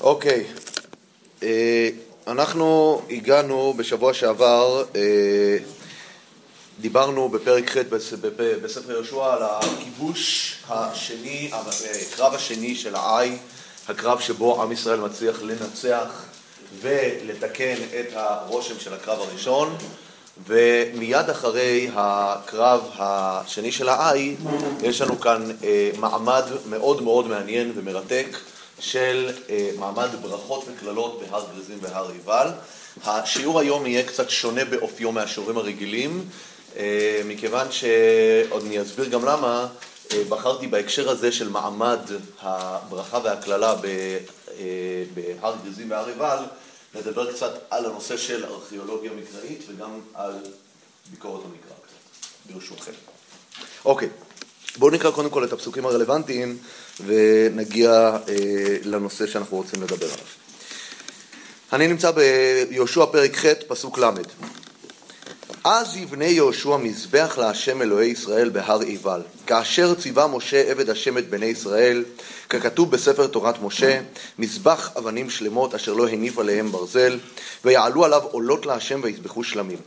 אוקיי, אה, אנחנו הגענו בשבוע שעבר, אה, דיברנו בפרק ח' בספר יהושע על הכיבוש השני, הקרב השני של העי, הקרב שבו עם ישראל מצליח לנצח ולתקן את הרושם של הקרב הראשון. ומיד אחרי הקרב השני של העי, יש לנו כאן אה, מעמד מאוד מאוד מעניין ומרתק של אה, מעמד ברכות וקללות בהר גריזים והר עיבל. השיעור היום יהיה קצת שונה באופיו מהשיעורים הרגילים, אה, מכיוון שעוד אני אסביר גם למה, בחרתי בהקשר הזה של מעמד הברכה והקללה בהר גריזים והר עיבל נדבר קצת על הנושא של ארכיאולוגיה מקראית וגם על ביקורת המקרא קצת, ברשותכם. אוקיי, בואו נקרא קודם כל את הפסוקים הרלוונטיים ונגיע אה, לנושא שאנחנו רוצים לדבר עליו. אני נמצא ביהושע פרק ח', פסוק ל'. אז יבנה יהושע מזבח להשם אלוהי ישראל בהר עיבל, כאשר ציווה משה עבד השם את בני ישראל, ככתוב בספר תורת משה, מזבח אבנים שלמות אשר לא הניף עליהם ברזל, ויעלו עליו עולות להשם ויזבחו שלמים.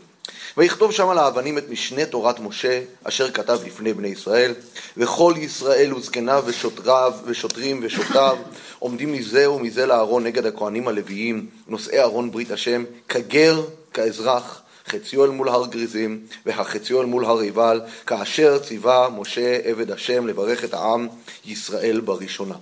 ויכתוב שם על האבנים את משנה תורת משה, אשר כתב לפני בני ישראל, וכל ישראל וזקניו ושוטריו ושוטרים ושופטיו עומדים מזה ומזה לארון נגד הכהנים הלוויים, נושאי ארון ברית השם, כגר, כאזרח, חציו אל מול הר גריזים, והחציו אל מול הר עיבל, כאשר ציווה משה עבד השם לברך את העם ישראל בראשונה.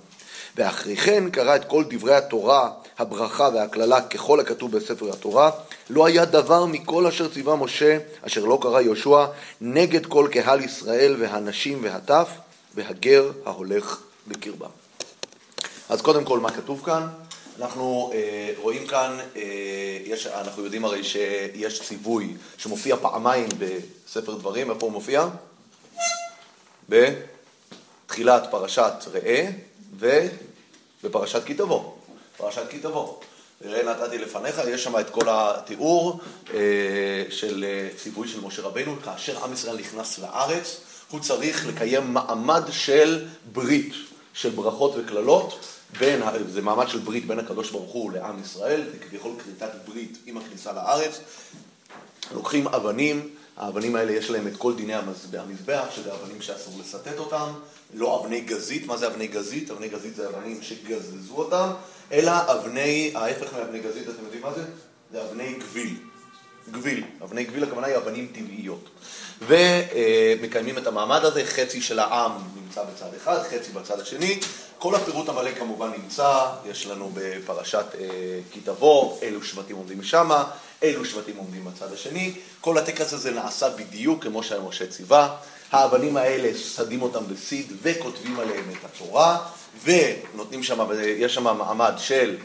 ואחרי כן קרא את כל דברי התורה, הברכה והקללה ככל הכתוב בספר התורה, לא היה דבר מכל אשר ציווה משה, אשר לא קרא יהושע, נגד כל קהל ישראל והנשים והטף, והגר ההולך בקרבם. אז קודם כל, מה כתוב כאן? אנחנו אה, רואים כאן, אה, יש, אנחנו יודעים הרי שיש ציווי שמופיע פעמיים בספר דברים, איפה הוא מופיע? בתחילת פרשת ראה ובפרשת כי תבוא. פרשת כי תבוא. ראה נתתי לפניך, יש שם את כל התיאור אה, של אה, ציווי של משה רבנו, כאשר עם ישראל נכנס לארץ, הוא צריך לקיים מעמד של ברית, של ברכות וקללות. בין, זה מעמד של ברית בין הקדוש ברוך הוא לעם ישראל, זה כביכול כריתת ברית עם הכניסה לארץ. לוקחים אבנים, האבנים האלה יש להם את כל דיני המזבח, שזה אבנים שאסור לסטט אותם, לא אבני גזית, מה זה אבני גזית? אבני גזית זה אבנים שגזזו אותם, אלא אבני, ההפך מאבני גזית, אתם יודעים מה זה? זה אבני גביל. גביל, אבני גביל הכוונה היא אבנים טבעיות. ומקיימים את המעמד הזה, חצי של העם נמצא בצד אחד, חצי בצד השני. כל הפירוט המלא כמובן נמצא, יש לנו בפרשת אה, כי תבוא, אילו שבטים עומדים שמה, אילו שבטים עומדים בצד השני. כל הטקס הזה נעשה בדיוק כמו שמשה ציווה. האבנים האלה שדים אותם בסיד וכותבים עליהם את התורה, ונותנים שם, יש שם מעמד של...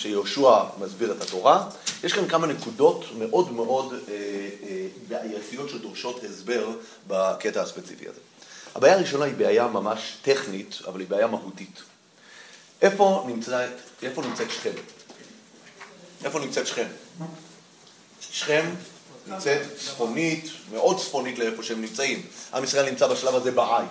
שיהושע מסביר את התורה. יש כאן כמה נקודות מאוד מאוד אה, אה, בעייתיות שדורשות הסבר בקטע הספציפי הזה. הבעיה הראשונה היא בעיה ממש טכנית, אבל היא בעיה מהותית. איפה נמצאת, איפה נמצאת שכם? איפה נמצאת שכם? שכם נמצאת צפונית, מאוד צפונית לאיפה שהם נמצאים. עם ישראל נמצא בשלב הזה בעי.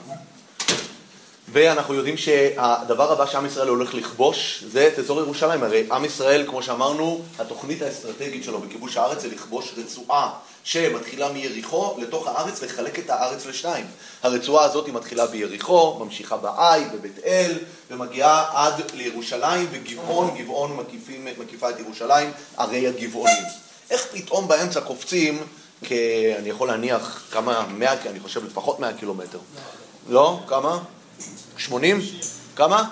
ואנחנו יודעים שהדבר הבא שעם ישראל הולך לכבוש זה את אזור ירושלים. הרי עם ישראל, כמו שאמרנו, התוכנית האסטרטגית שלו בכיבוש הארץ זה לכבוש רצועה שמתחילה מיריחו לתוך הארץ, לחלק את הארץ לשניים. הרצועה הזאת היא מתחילה ביריחו, ממשיכה בעי, בבית אל, ומגיעה עד לירושלים, וגבעון, גבעון מקיפים, מקיפה את ירושלים, ערי הגבעונים. איך פתאום באמצע קופצים, כ... אני יכול להניח כמה, מאה, אני חושב לפחות מאה קילומטר. לא? כמה? 80? כמה?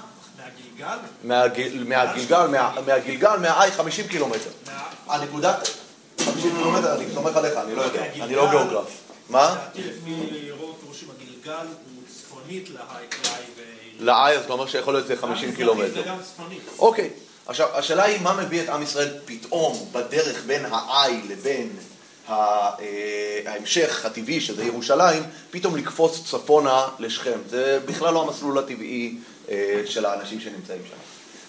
מהגלגל? מהגלגל, מהגלגל, מהעי 50 קילומטר. הנקודה, 50 קילומטר, אני סומך עליך, אני לא יודע, אני לא גיאוגרף. מה? לעי אז אתה אומר שיכול להיות זה 50 קילומטר. אוקיי, עכשיו, השאלה היא מה מביא את עם ישראל פתאום בדרך בין העי לבין ההמשך הטבעי, שזה ירושלים, פתאום לקפוץ צפונה לשכם. זה בכלל לא המסלול הטבעי אה, של האנשים שנמצאים שם.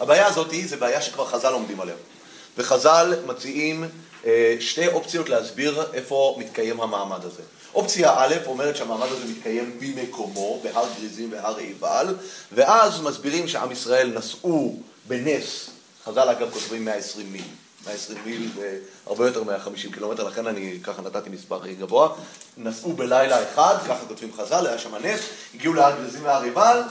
הבעיה הזאת היא, זה בעיה שכבר חז"ל עומדים עליה. וחז"ל מציעים אה, שתי אופציות להסביר איפה מתקיים המעמד הזה. אופציה א' אומרת שהמעמד הזה מתקיים במקומו, בהר גריזים והר עיבל, ואז מסבירים שעם ישראל נסעו בנס, חז"ל אגב כותבים 120 מיל. 120 מיל הרבה יותר מ-150 קילומטר, לכן אני ככה נתתי מספר גבוה. נסעו בלילה אחד, ככה כותבים חז"ל, היה שם נס, הגיעו להר גריזים והר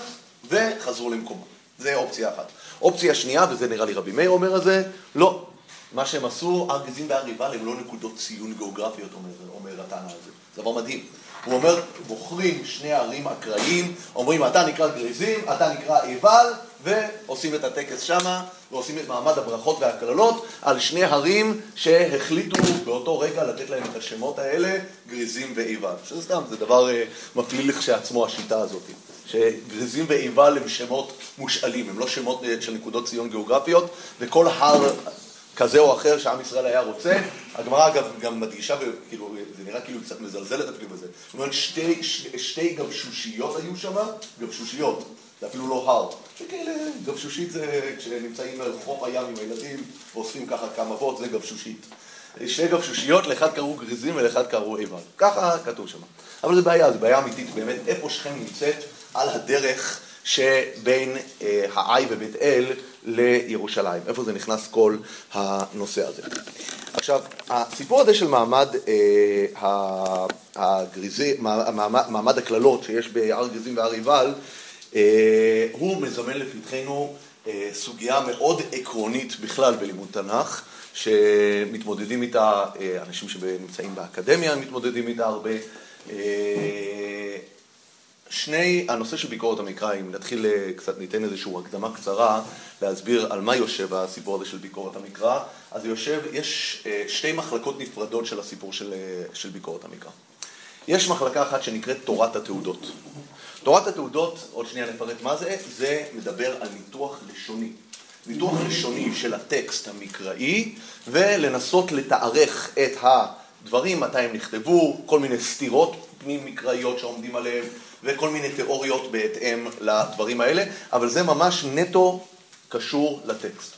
וחזרו למקומו. זה אופציה אחת. אופציה שנייה, וזה נראה לי רבי מאיר אומר את זה, לא. מה שהם עשו, הר גריזים והר הם לא נקודות ציון גיאוגרפיות, אומר, אומר הטענה הזה. זה דבר מדהים. הוא אומר, בוחרים שני ערים אקראיים, אומרים, אתה נקרא גריזים, אתה נקרא עיבל, ועושים את הטקס שמה, ועושים את מעמד הברכות והקללות על שני הרים שהחליטו באותו רגע לתת להם את השמות האלה, גריזים ועיבל. שזה סתם, זה דבר uh, מפליל לכשעצמו השיטה הזאת. שגריזים ועיבל הם שמות מושאלים, הם לא שמות אה, של נקודות ציון גיאוגרפיות, וכל הר כזה או אחר שעם ישראל היה רוצה. הגמרא אגב גם מדגישה, כאילו, זה נראה כאילו קצת מזלזלת אפילו בזה. זאת אומרת, שתי, שתי גבשושיות היו שם, גבשושיות. זה אפילו לא הר. וכאלה, גבשושית זה כשנמצאים לחוף הים עם הילדים ואוספים ככה כמה אבות, זה גבשושית. שתי גבשושיות, לאחד קראו גריזים ולאחד קראו איבר. ככה כתוב שם. אבל זה בעיה, זו בעיה אמיתית באמת, איפה שכם נמצאת על הדרך שבין אה, העי ובית אל לירושלים. איפה זה נכנס כל הנושא הזה. עכשיו, הסיפור הזה של מעמד אה, הגריזי, מעמד, מעמד הקללות שיש בהר גריזים והר עיבל, הוא מזמן לפתחנו אה, סוגיה מאוד עקרונית בכלל בלימוד תנ"ך, שמתמודדים איתה אה, אנשים שנמצאים באקדמיה, מתמודדים איתה הרבה. שני, הנושא של ביקורת המקרא, אם נתחיל קצת, ניתן איזושהי הקדמה קצרה להסביר על מה יושב הסיפור הזה של ביקורת המקרא, אז יושב, יש שתי מחלקות נפרדות של הסיפור של, של ביקורת המקרא. יש מחלקה אחת שנקראת תורת התעודות. תורת התעודות, עוד שנייה נפרט מה זה, זה מדבר על ניתוח לשוני. ניתוח לשוני של הטקסט המקראי, ולנסות לתארך את הדברים, מתי הם נכתבו, כל מיני סתירות פנים מקראיות שעומדים עליהם, וכל מיני תיאוריות בהתאם לדברים האלה, אבל זה ממש נטו קשור לטקסט.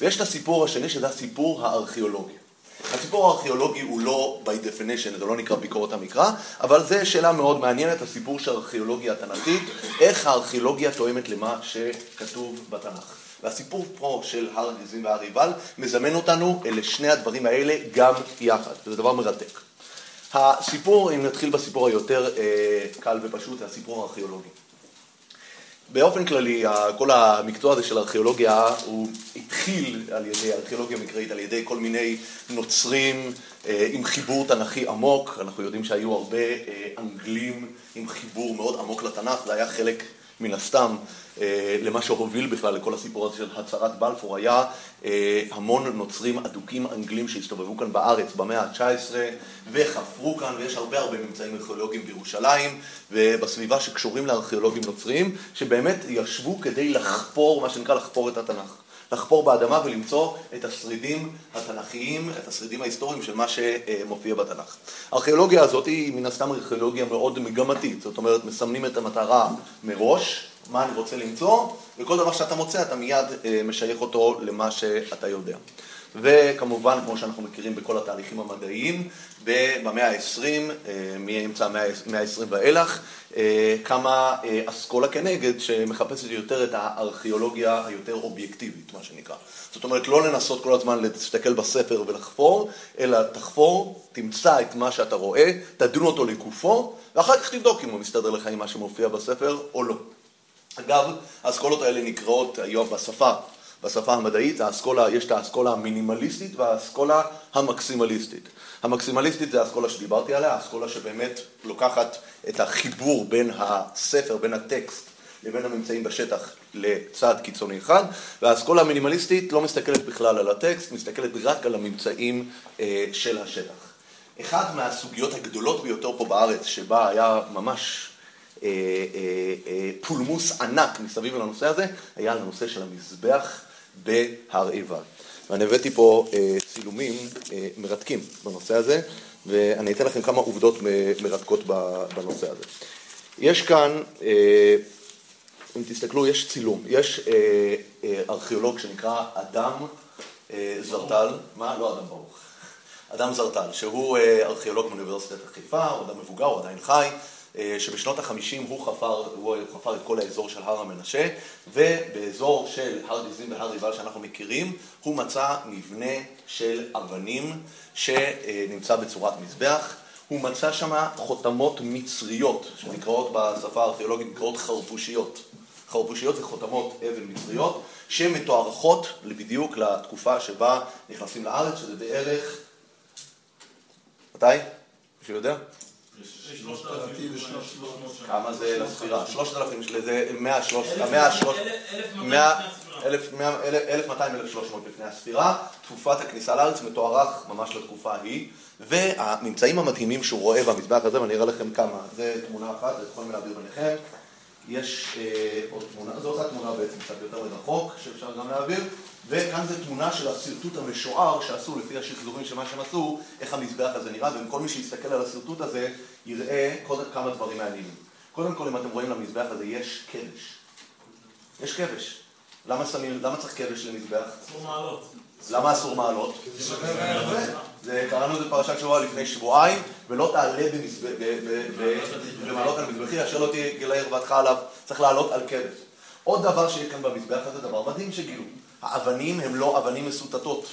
ויש את הסיפור השני, שזה הסיפור הארכיאולוגי. הסיפור הארכיאולוגי הוא לא by definition, זה לא נקרא ביקורת המקרא, אבל זו שאלה מאוד מעניינת, הסיפור של הארכיאולוגיה התנ"כית, איך הארכיאולוגיה תואמת למה שכתוב בתנ"ך. והסיפור פה של הר גזים והר עיבל מזמן אותנו לשני הדברים האלה גם יחד, וזה דבר מרתק. הסיפור, אם נתחיל בסיפור היותר אה, קל ופשוט, זה הסיפור הארכיאולוגי. באופן כללי, כל המקצוע הזה של ארכיאולוגיה הוא התחיל על ידי ארכיאולוגיה מקראית, על ידי כל מיני נוצרים אה, עם חיבור תנכי עמוק. אנחנו יודעים שהיו הרבה אה, אנגלים עם חיבור מאוד עמוק לתנ"ך, זה היה חלק מן הסתם אה, למה שהוביל בכלל לכל הסיפור הזה של הצהרת בלפור, היה אה, המון נוצרים אדוקים אנגלים שהסתובבו כאן בארץ במאה ה-19 וחפרו כאן, ויש הרבה הרבה ממצאים ארכיאולוגיים בירושלים ובסביבה שקשורים לארכיאולוגים נוצרים, שבאמת ישבו כדי לחפור, מה שנקרא לחפור את התנ"ך. לחפור באדמה ולמצוא את השרידים התנ"כיים, את השרידים ההיסטוריים של מה שמופיע בתנ"ך. הארכיאולוגיה הזאת היא מן הסתם ארכיאולוגיה מאוד מגמתית, זאת אומרת מסמנים את המטרה מראש, מה אני רוצה למצוא, וכל דבר שאתה מוצא אתה מיד אה, משייך אותו למה שאתה יודע. וכמובן, כמו שאנחנו מכירים בכל התהליכים המדעיים, במאה ה-20, אה, מאמצע המאה ה-20 ואילך, אה, קמה אסכולה כנגד שמחפשת יותר את הארכיאולוגיה היותר אובייקטיבית, מה שנקרא. זאת אומרת, לא לנסות כל הזמן להסתכל בספר ולחפור, אלא תחפור, תמצא את מה שאתה רואה, תדון אותו לגופו, ואחר כך תבדוק אם הוא מסתדר לך עם מה שמופיע בספר או לא. אגב, האסכולות האלה נקראות היום בשפה, בשפה המדעית, האסכולה, יש את האסכולה המינימליסטית והאסכולה המקסימליסטית. המקסימליסטית זה האסכולה שדיברתי עליה, האסכולה שבאמת לוקחת את החיבור בין הספר, בין הטקסט לבין הממצאים בשטח לצד קיצוני אחד, והאסכולה המינימליסטית לא מסתכלת בכלל על הטקסט, מסתכלת רק על הממצאים אה, של השטח. אחת מהסוגיות הגדולות ביותר פה בארץ, שבה היה ממש אה, אה, אה, פולמוס ענק מסביב לנושא הזה, היה על הנושא של המזבח בהר עיבל. ואני הבאתי פה צילומים מרתקים בנושא הזה, ואני אתן לכם כמה עובדות מרתקות בנושא הזה. יש כאן, אם תסתכלו, יש צילום, יש ארכיאולוג שנקרא אדם זרטל, מה? לא אדם ברוך. אדם זרטל, שהוא אה, ארכיאולוג מאוניברסיטת חיפה, הוא אדם מבוגר, הוא עדיין חי, אה, שבשנות החמישים הוא חפר, הוא חפר את כל האזור של הר המנשה, ובאזור של הר גזים והר ריבל שאנחנו מכירים, הוא מצא מבנה של אבנים שנמצא בצורת מזבח. הוא מצא שם חותמות מצריות, שנקראות בשפה הארכיאולוגית, נקראות חרפושיות. חרפושיות זה חותמות אבן מצריות, שמתוארכות בדיוק לתקופה שבה נכנסים לארץ, שזה בערך... מתי? מישהו יודע? כמה זה לספירה? שלושת אלפים, זה מאה שלוש... אלף מאתיים, אלף שלוש מאות לפני הספירה, תקופת הכניסה לארץ מתוארך ממש לתקופה ההיא, והממצאים המדהימים שהוא רואה במזבח הזה, ואני אראה לכם כמה, זה תמונה אחת, אתם יכולים להעביר ביניכם, יש אה, עוד תמונה, זו אותה תמונה בעצם קצת יותר מרחוק, שאפשר גם להעביר, וכאן זו תמונה של השרטוט המשוער שעשו לפי השחזורים של מה שהם עשו, איך המזבח הזה נראה, וכל מי שיסתכל על השרטוט הזה יראה קודם כמה דברים מעניינים. קודם כל, אם אתם רואים למזבח הזה, יש כבש. יש כבש. למה, שמים, למה צריך כבש למזבח? אסור מעלות. למה אסור מעלות? זה, קראנו את זה בפרשת שבוע לפני שבועיים, ולא תעלה במעלות על מזבחי, אשר לא תהיה גילאי ערוותך עליו, צריך לעלות על כבש. עוד דבר שיש כאן במזבח הזה, דבר מדהים שגילו. האבנים הן לא אבנים מסוטטות,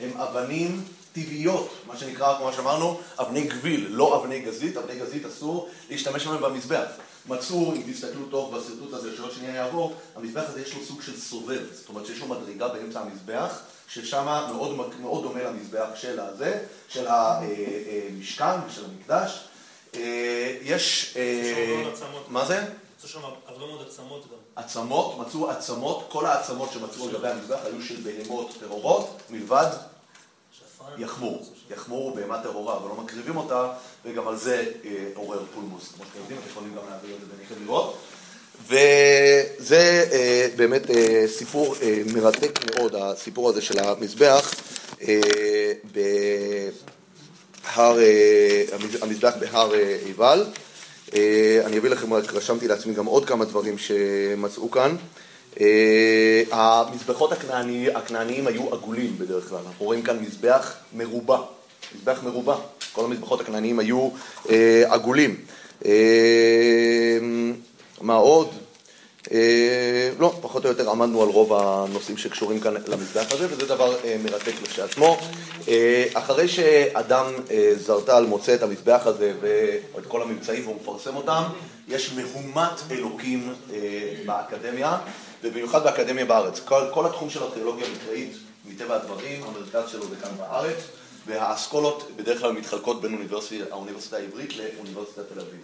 הן אבנים טבעיות, מה שנקרא, כמו שאמרנו, אבני גביל, לא אבני גזית, אבני גזית אסור להשתמש בהן במזבח. מצאו, אם תסתכלו טוב בשרטוט הזה, שעוד שנייה יעבור, המזבח הזה יש לו סוג של סובב, זאת אומרת שיש לו מדרגה באמצע המזבח, ששם מאוד, מאוד דומה למזבח של הזה, של המשכן ושל המקדש. אה, יש... אה, מה זה? מצאו שם הרבה מאוד עצמות גם. עצמות, מצאו עצמות, כל העצמות שמצאו לגבי המזבח היו של בהמות טהורות, מלבד יחמור. יחמור הוא בהמה טהורה, אבל לא מקריבים אותה, וגם על זה אה, עורר פולמוס. כמו שאתם יודעים, אתם יכולים גם להעביר את זה ביניכם לראות. וזה אה, באמת אה, סיפור אה, מרתק מאוד, הסיפור הזה של המזבח, אה, בהר, אה, המזבח בהר אה, עיבל. אה, אני אביא לכם, רק רשמתי לעצמי גם עוד כמה דברים שמצאו כאן. אה, המזבחות הכנעניים היו עגולים בדרך כלל, אנחנו רואים כאן מזבח מרובע, מזבח מרובע, כל המזבחות הכנעניים היו אה, עגולים. מה עוד? לא, פחות או יותר עמדנו על רוב הנושאים שקשורים כאן למזבח הזה, וזה דבר מרתק כשלעצמו. אחרי שאדם זרטל מוצא את המזבח הזה ואת כל הממצאים והוא מפרסם אותם, יש מהומת אלוקים באקדמיה. ובמיוחד באקדמיה בארץ. כל, כל התחום של ארכיאולוגיה מקראית, מטבע הדברים, המרכז שלו זה כאן בארץ, והאסכולות בדרך כלל מתחלקות בין האוניברסיטה העברית לאוניברסיטת תל אביב.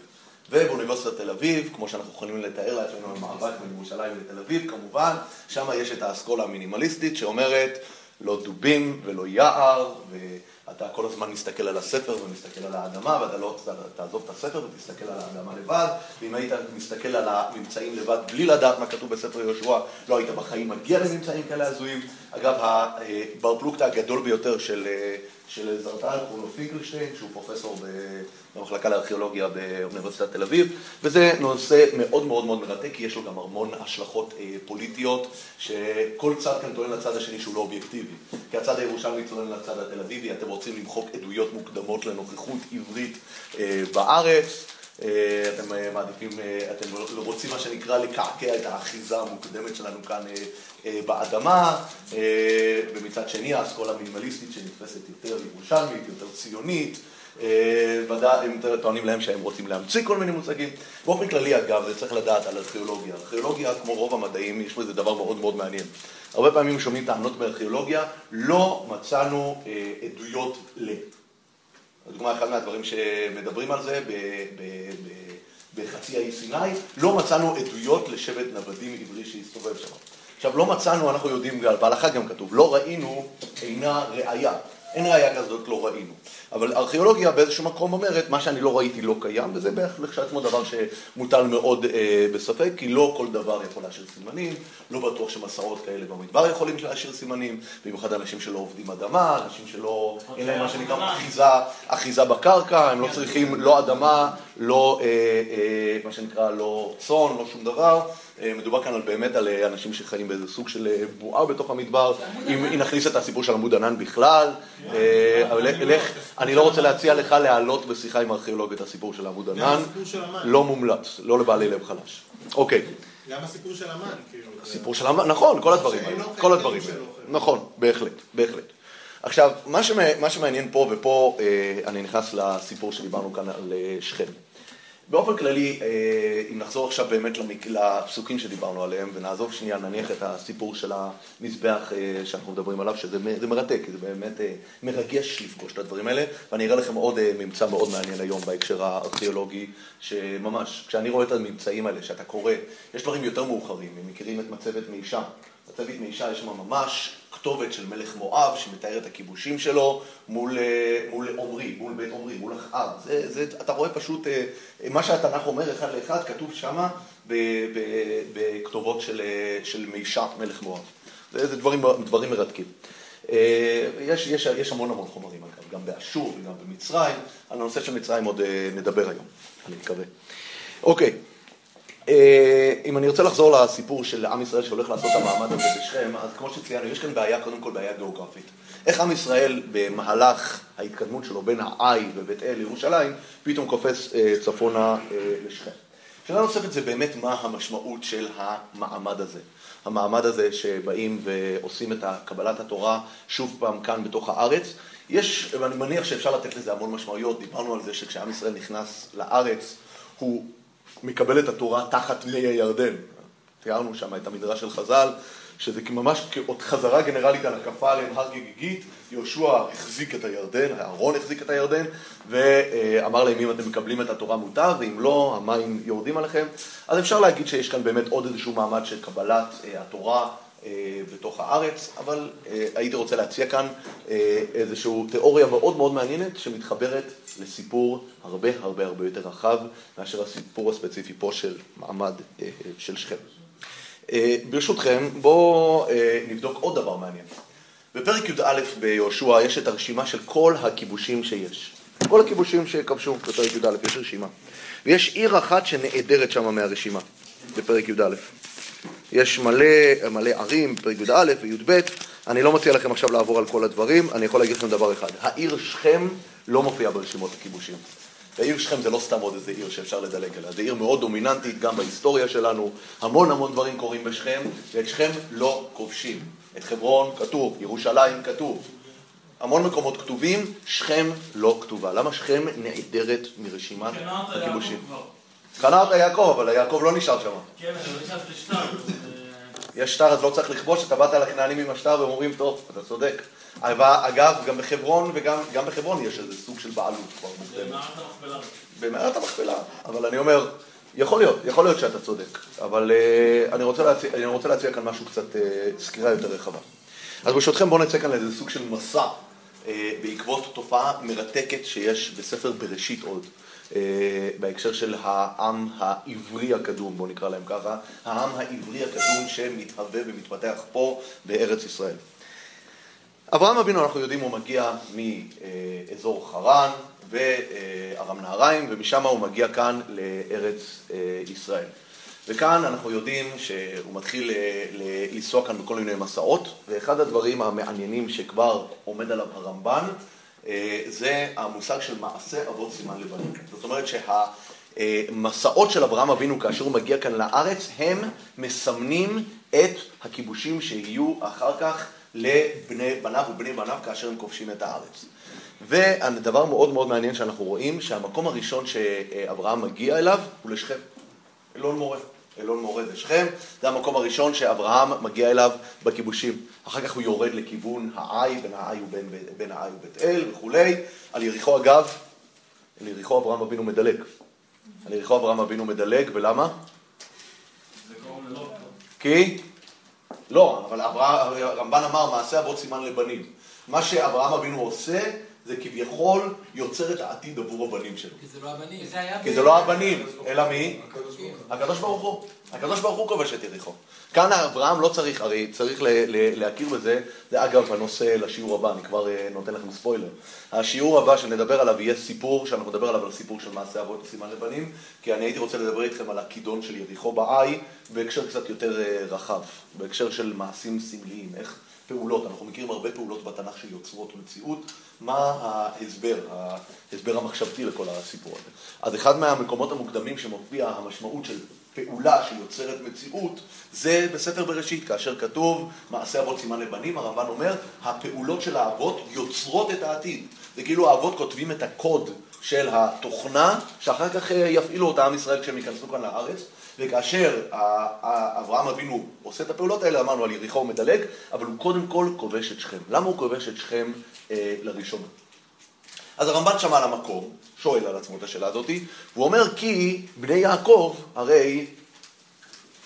ובאוניברסיטת תל אביב, כמו שאנחנו יכולים לתאר לעצמנו, המאבק בין ירושלים לתל אביב, כמובן, שם יש את האסכולה המינימליסטית שאומרת לא דובים ולא יער, אתה כל הזמן מסתכל על הספר ומסתכל על האדמה, ואתה לא תעזוב את הספר ותסתכל על האדמה לבד, ואם היית מסתכל על הממצאים לבד בלי לדעת מה כתוב בספר יהושע, לא היית בחיים מגיע לממצאים כאלה הזויים. אגב, הבר פלוגתא הגדול ביותר של, של זרטל, קוראים לו פינקלשטיין, שהוא פרופסור במחלקה לארכיאולוגיה באוניברסיטת תל אביב, וזה נושא מאוד מאוד מאוד מרתק, כי יש לו גם המון השלכות אה, פוליטיות, שכל צד כאן טוען לצד השני שהוא לא אובייקטיבי. כי הצד הירושלמי טוען לצד התל אביבי, אתם רוצים למחוק עדויות מוקדמות לנוכחות עברית אה, בארץ. אה, אתם אה, מעדיפים, אה, אתם רוצים מה שנקרא לקעקע את האחיזה המוקדמת שלנו כאן באדמה, ומצד שני האסכולה המינימליסטית שנתפסת יותר ירושלמית, יותר ציונית, ודאי הם טוענים להם שהם רוצים להמציא כל מיני מושגים. באופן כללי אגב, זה צריך לדעת על ארכיאולוגיה. ארכיאולוגיה, כמו רוב המדעים, יש איזה דבר מאוד מאוד מעניין. הרבה פעמים שומעים טענות בארכיאולוגיה, לא מצאנו עדויות ל... לדוגמה, אחד מהדברים שמדברים על זה בחצי האי סיני, לא מצאנו עדויות לשבט נוודים עברי שהסתובב שם. עכשיו, לא מצאנו, אנחנו יודעים, בהלכה גם כתוב, לא ראינו אינה ראייה. אין ראייה כזאת, לא ראינו. אבל ארכיאולוגיה באיזשהו מקום אומרת, מה שאני לא ראיתי לא קיים, וזה בערך לכשעצמו דבר שמוטל מאוד אה, בספק, כי לא כל דבר יכול להשאיר סימנים, לא בטוח שמסעות כאלה במדבר יכולים להשאיר סימנים, במיוחד אנשים שלא עובדים אדמה, אנשים שלא, אין להם מה שנקרא אחיזה, אחיזה בקרקע, הם לא צריכים לא אדמה, לא, אה, אה, מה שנקרא, לא צאן, לא שום דבר. אה, מדובר כאן על, באמת על אנשים שחיים באיזה סוג של בועה בתוך המדבר. אם נכניס את הסיפור של עמוד ענן בכלל, אה, אבל אני לא רוצה להציע לך להעלות בשיחה עם ארכיאולוג את הסיפור של עמוד ענן. הסיפור. לא מומלץ, לא לבעלי לב חלש. אוקיי. גם הסיפור של המן, כאילו. זה- סיפור של המן, נכון, כל הדברים שאין האלה, כל הדברים האלה. אוכל. נכון, בהחלט, בהחלט. עכשיו, מה, שמע, מה שמעניין פה, ופה אה, אני נכנס לסיפור שדיברנו כאן על אה, שכם. באופן כללי, אה, אם נחזור עכשיו באמת. לפסוקים שדיברנו עליהם, ונעזוב שנייה, נניח את הסיפור של המזבח אה, שאנחנו מדברים עליו, שזה מרתק, זה באמת אה, מרגש לפגוש את הדברים האלה, ואני אראה לכם עוד ממצא מאוד מעניין היום בהקשר הארכיאולוגי, שממש, כשאני רואה את הממצאים האלה, שאתה קורא, יש דברים יותר מאוחרים, הם מכירים את מצבת מישה. מצבת מישה יש שם ממש כתובת של מלך מואב שמתאר את הכיבושים שלו מול, אה, מול עומרי, מול בית עומרי, מול אחאב. אתה רואה פשוט, אה, מה שהתנ"ך אומר אחד לאחד, כתוב שמה בכתובות של, אה, של מישה, מלך מואב. זה, דברים, דברים מרתקים. יש, יש, יש המון המון חומרים אגב, גם באשור וגם במצרים. על הנושא של מצרים עוד נדבר היום, אני מקווה. אוקיי. אה, אם אני רוצה לחזור לסיפור של עם ישראל שהולך לעשות את המעמד הזה בשכם, אז כמו שציינו, יש כאן בעיה, קודם כל בעיה גיאוגרפית. איך עם ישראל במהלך ההתקדמות שלו בין העי ובית אל לירושלים, פתאום קופץ אה, צפונה אה, לשכם. שאלה נוספת זה באמת מה המשמעות של המעמד הזה. המעמד הזה שבאים ועושים את קבלת התורה שוב פעם כאן בתוך הארץ. יש, ואני מניח שאפשר לתת לזה המון משמעויות, דיברנו על זה שכשעם ישראל נכנס לארץ, הוא מקבל את התורה תחת מי הירדן. תיארנו שם את המדרש של חז"ל, שזה ממש כאות חזרה גנרלית על הקפה עליהם הר גיגיגית, יהושע החזיק את הירדן, אהרון החזיק את הירדן, ואמר להם אם אתם מקבלים את התורה מוטב, ואם לא, המים יורדים עליכם. אז אפשר להגיד שיש כאן באמת עוד איזשהו מעמד של קבלת אה, התורה בתוך הארץ, אבל אה, הייתי רוצה להציע כאן אה, איזושהי תיאוריה מאוד מאוד מעניינת שמתחברת לסיפור הרבה הרבה הרבה יותר רחב מאשר הסיפור הספציפי פה של מעמד אה, של שכם. אה, ברשותכם, בואו אה, נבדוק עוד דבר מעניין. בפרק י"א ביהושע יש את הרשימה של כל הכיבושים שיש. כל הכיבושים שכבשו בפרק י"א, יש רשימה. ויש עיר אחת שנעדרת שם מהרשימה, בפרק י"א. יש מלא, מלא ערים, י"א וי"ב, אני לא מציע לכם עכשיו לעבור על כל הדברים, אני יכול להגיד לכם דבר אחד, העיר שכם לא מופיעה ברשימות הכיבושים. והעיר שכם זה לא סתם עוד איזה עיר שאפשר לדלג עליה, זו עיר מאוד דומיננטית גם בהיסטוריה שלנו, המון המון דברים קורים בשכם, ואת שכם לא כובשים. את חברון כתוב, ירושלים כתוב, המון מקומות כתובים, שכם לא כתובה. למה שכם נעדרת מרשימת הכיבושים? אותה יעקב, אבל יעקב לא נשאר שם. כן, אבל לא נשארת לשטר. יש שטר אז לא צריך לכבוש, אתה באת לכנענים עם השטר והם אומרים, טוב, אתה צודק. אגב, גם בחברון וגם גם בחברון יש איזה סוג של בעלות כבר מוקדמת. מערת המכפלה. במערת המכפלה. אבל אני אומר, יכול להיות, יכול להיות שאתה צודק. אבל uh, אני, רוצה להציע, אני רוצה להציע כאן משהו קצת, uh, סקירה יותר רחבה. אז ברשותכם בואו נצא כאן לאיזה סוג של מסע uh, בעקבות תופעה מרתקת שיש בספר בראשית עוד. Uh, בהקשר של העם העברי הקדום, בואו נקרא להם ככה, העם העברי הקדום שמתהווה ומתפתח פה בארץ ישראל. אברהם אבינו, אנחנו יודעים, הוא מגיע מאזור חרן וארם נהריים, ומשם הוא מגיע כאן לארץ אה, ישראל. וכאן אנחנו יודעים שהוא מתחיל אה, לנסוע כאן בכל מיני מסעות, ואחד הדברים המעניינים שכבר עומד עליו הרמב"ן, אה, זה המושג של מעשה אבות סימן לבנים. זאת אומרת שהמסעות של אברהם אבינו כאשר הוא מגיע כאן לארץ, הם מסמנים את הכיבושים שיהיו אחר כך לבני בניו ובני בניו כאשר הם כובשים את הארץ. והדבר מאוד מאוד מעניין שאנחנו רואים, שהמקום הראשון שאברהם מגיע אליו הוא לשכם, אלון מורה. אלון מורה זה שכם, זה המקום הראשון שאברהם מגיע אליו בכיבושים. אחר כך הוא יורד לכיוון העי, בין העי ובין בין העי ובית אל וכולי. על יריחו אגב, על יריחו אברהם אבינו מדלג. על יריחו אברהם אבינו מדלג, ולמה? טוב. כי? לא, אבל אברהם, הרמב"ן אמר מעשה אבות סימן לבנים. מה שאברהם אבינו עושה זה כביכול יוצר את העתיד עבור הבנים שלו. כי זה לא הבנים. כי זה לא הבנים, אלא מי? הקדוש ברוך הוא. הקדוש ברוך הוא. כובש את יריחו. כאן אברהם לא צריך, הרי צריך ל- ל- להכיר בזה, זה אגב הנושא לשיעור הבא, אני כבר אה, נותן לכם ספוילר. השיעור הבא שנדבר עליו יהיה סיפור, שאנחנו נדבר עליו על סיפור של מעשה אבות וסימן לבנים, כי אני הייתי רוצה לדבר איתכם על הכידון של יריחו בעי, בהקשר קצת יותר אה, רחב, בהקשר של מעשים סמליים, איך פעולות, אנחנו מכירים הרבה פעולות בתנ"ך שיוצרות מציאות, מה ההסבר, ההסבר המחשבתי לכל הסיפור הזה. אז אחד מהמקומות המוקדמים שמופיע המשמעות של פעולה שיוצרת מציאות, זה בספר בראשית, כאשר כתוב מעשה אבות סימן לבנים, הרמב"ן אומר, הפעולות של האבות יוצרות את העתיד. זה כאילו האבות כותבים את הקוד של התוכנה, שאחר כך אה, יפעילו אותה עם ישראל כשהם ייכנסו כאן לארץ, וכאשר אברהם אבינו עושה את הפעולות האלה, אמרנו על יריחו הוא מדלג, אבל הוא קודם כל כובש את שכם. למה הוא כובש את שכם אה, לראשונה? אז הרמב"ן שמע על המקום, שואל על עצמו את השאלה הזאת, והוא אומר כי בני יעקב הרי,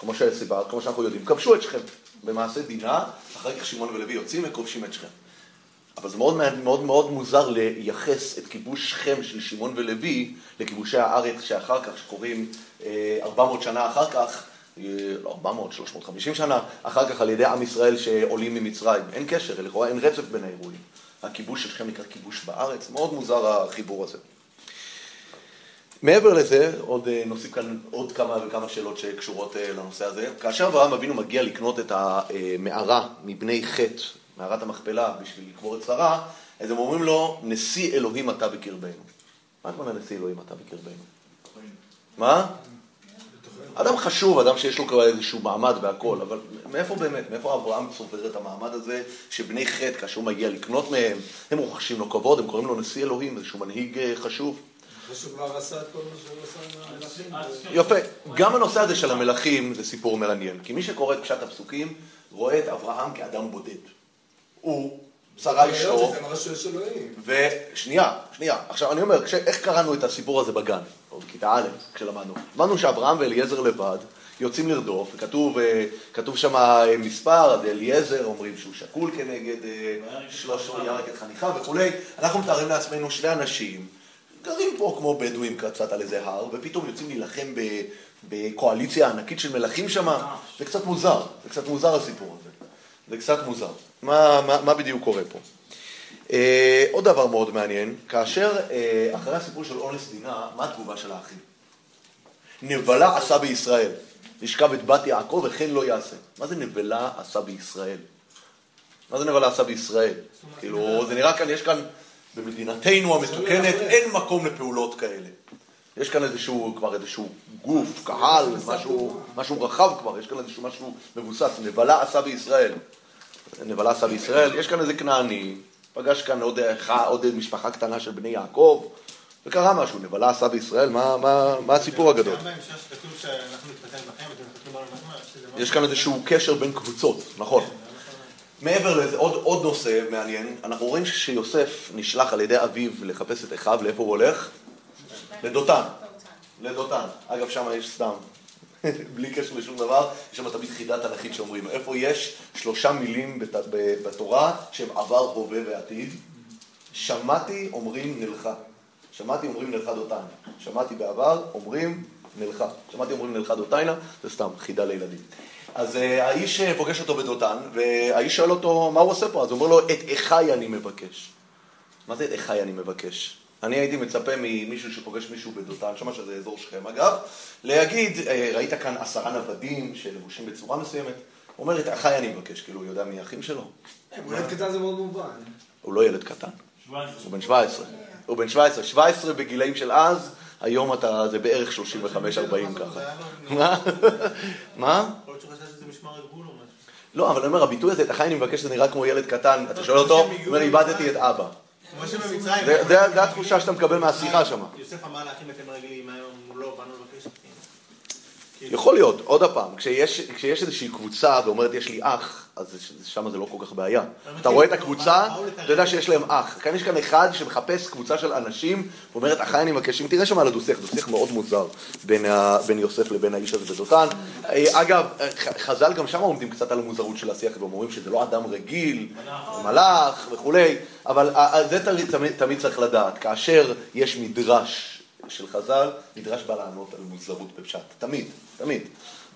כמו שסיפרת, כמו שאנחנו יודעים, כבשו את שכם במעשה דינה, אחר כך שמעון ולוי יוצאים וכובשים את שכם. אבל זה מאוד, מאוד מאוד מוזר לייחס את כיבוש שכם של שמעון ולוי לכיבושי הארץ שאחר כך, שקורים אה, 400 שנה אחר כך, אה, לא 400, 350 שנה, אחר כך על ידי עם ישראל שעולים ממצרים. אין קשר, לכאורה אין רצף בין האירועים. הכיבוש של שכם נקרא כיבוש בארץ, מאוד מוזר החיבור הזה. מעבר לזה, עוד אה, נוסיף כאן עוד כמה וכמה שאלות שקשורות אה, לנושא הזה. כאשר אברהם אבינו מגיע לקנות את המערה מבני חטא, מערת המכפלה, בשביל לקבור את שרה, אז הם אומרים לו, נשיא אלוהים אתה בקרבנו. מה הכוונה נשיא אלוהים אתה בקרבנו? מה? אדם חשוב, אדם שיש לו כבר איזשהו מעמד והכול, אבל מאיפה באמת, מאיפה אברהם צובר את המעמד הזה, שבני חטא, כאשר הוא מגיע לקנות מהם, הם רוכשים לו כבוד, הם קוראים לו נשיא אלוהים, איזשהו מנהיג חשוב. אחרי שהוא כבר עשה את כל מה שהוא עשה עם המלכים. יפה. גם הנושא הזה של המלכים זה סיפור מעניין. כי מי שקורא את פשט הפסוקים, רואה את אברהם כאדם בודד. הוא, שרה אשתו, זה מראה שיש אלוהים. ושנייה, שנייה. עכשיו אני אומר. איך קראנו את הסיפור הזה בגן? או בכיתה א', כשלמדנו. למדנו שאברהם ואליעזר לבד יוצאים לרדוף, וכתוב אה, כתוב שם אה, מספר, אז אליעזר אומרים שהוא שקול כנגד אה, שלוש ירק את חניכה וכולי. אנחנו מתארים לעצמנו שני אנשים, גרים פה כמו בדואים קצת על איזה הר, ופתאום יוצאים להילחם ב... בקואליציה ענקית של מלכים שם, זה קצת מוזר, זה קצת מוזר הסיפור הזה. זה קצת מוזר. מה, מה, מה בדיוק קורה פה? אה, עוד דבר מאוד מעניין, כאשר אה, אחרי הסיפור של אונס דינה, מה התגובה של האחים? נבלה עשה בישראל, לשכב את בת יעקב וכן לא יעשה. מה זה נבלה עשה בישראל? מה זה נבלה עשה בישראל? כאילו, זה נראה כאן, יש כאן, במדינתנו המתוקנת, אין מקום לפעולות כאלה. יש כאן איזשהו, כבר איזשהו גוף, קהל, משהו, משהו רחב כבר, יש כאן איזשהו משהו מבוסס, נבלה עשה בישראל. נבלה עשה בישראל, יש כאן איזה כנעני, פגש כאן עוד, עוד משפחה קטנה של בני יעקב, וקרה משהו, נבלה עשה בישראל, מה, מה, מה הסיפור הגדול? יש כאן איזשהו קשר בין קבוצות, נכון. מעבר לזה, עוד, עוד נושא מעניין, אנחנו רואים שיוסף נשלח על ידי אביו לחפש את אחיו, לאיפה הוא הולך? לדותן. לדותן. אגב, שם יש סתם, בלי קשר לשום דבר, יש שם תמיד חידה תנכית שאומרים, איפה יש שלושה מילים בת, בתורה שהם עבר, הווה ועתיד? שמעתי אומרים נלכה. שמעתי אומרים נלכה דותן. שמעתי בעבר אומרים נלכה. שמעתי אומרים נלכה דותיינה, זה סתם חידה לילדים. אז uh, האיש אה, פוגש אותו בדותן, והאיש שואל אותו, מה הוא עושה פה? אז הוא אומר לו, את אחי אני מבקש. מה זה את אחי אני מבקש? אני הייתי מצפה ממישהו שפוגש מישהו בדותן, שמה שזה אזור שכם אגב, להגיד, אה, ראית כאן עשרה נוודים שלבושים בצורה מסוימת, הוא אומר את אחי אני מבקש, כאילו הוא יודע מי האחים שלו? הוא ילד קטן זה מאוד מובן. הוא לא ילד קטן, 17. הוא בן 17. הוא בן 17, 17 בגילאים של אז, היום אתה, זה בערך 35-40 ככה. מה? מה? יכול להיות שחשבתי שזה משמר הגבול או משהו. לא, אבל אני אומר, הביטוי הזה, את אחי אני מבקש, זה נראה כמו ילד קטן, אתה שואל אותו, הוא אומר, איבדתי את אבא. כמו שבמצרים... זה- התחושה שאתה מקבל מהשיחה שם. יוסף אמר לאחים אתם רגילים, היום מולו, באנו לבקש. יכול להיות, עוד פעם, כשיש, כשיש איזושהי קבוצה ואומרת יש לי אח, אז שם זה לא כל כך בעיה. אתה רואה את הקבוצה, אתה יודע שיש להם אח. כאן יש כאן אחד שמחפש קבוצה של אנשים, ואומרת, אחי אני מבקש, אם תראה שם על הדו-שיח, דו-שיח מאוד מוזר בין, ה, בין יוסף לבין האיש הזה בדותן. אה, אגב, ח- חז"ל גם שם עומדים קצת על המוזרות של השיח, והם אומרים שזה לא אדם רגיל, מלאך וכולי, אבל אה, אה, זה תמיד, תמיד צריך לדעת. כאשר יש מדרש של חז"ל, מדרש בא לענות על מוזרות בפשט. תמיד, תמיד.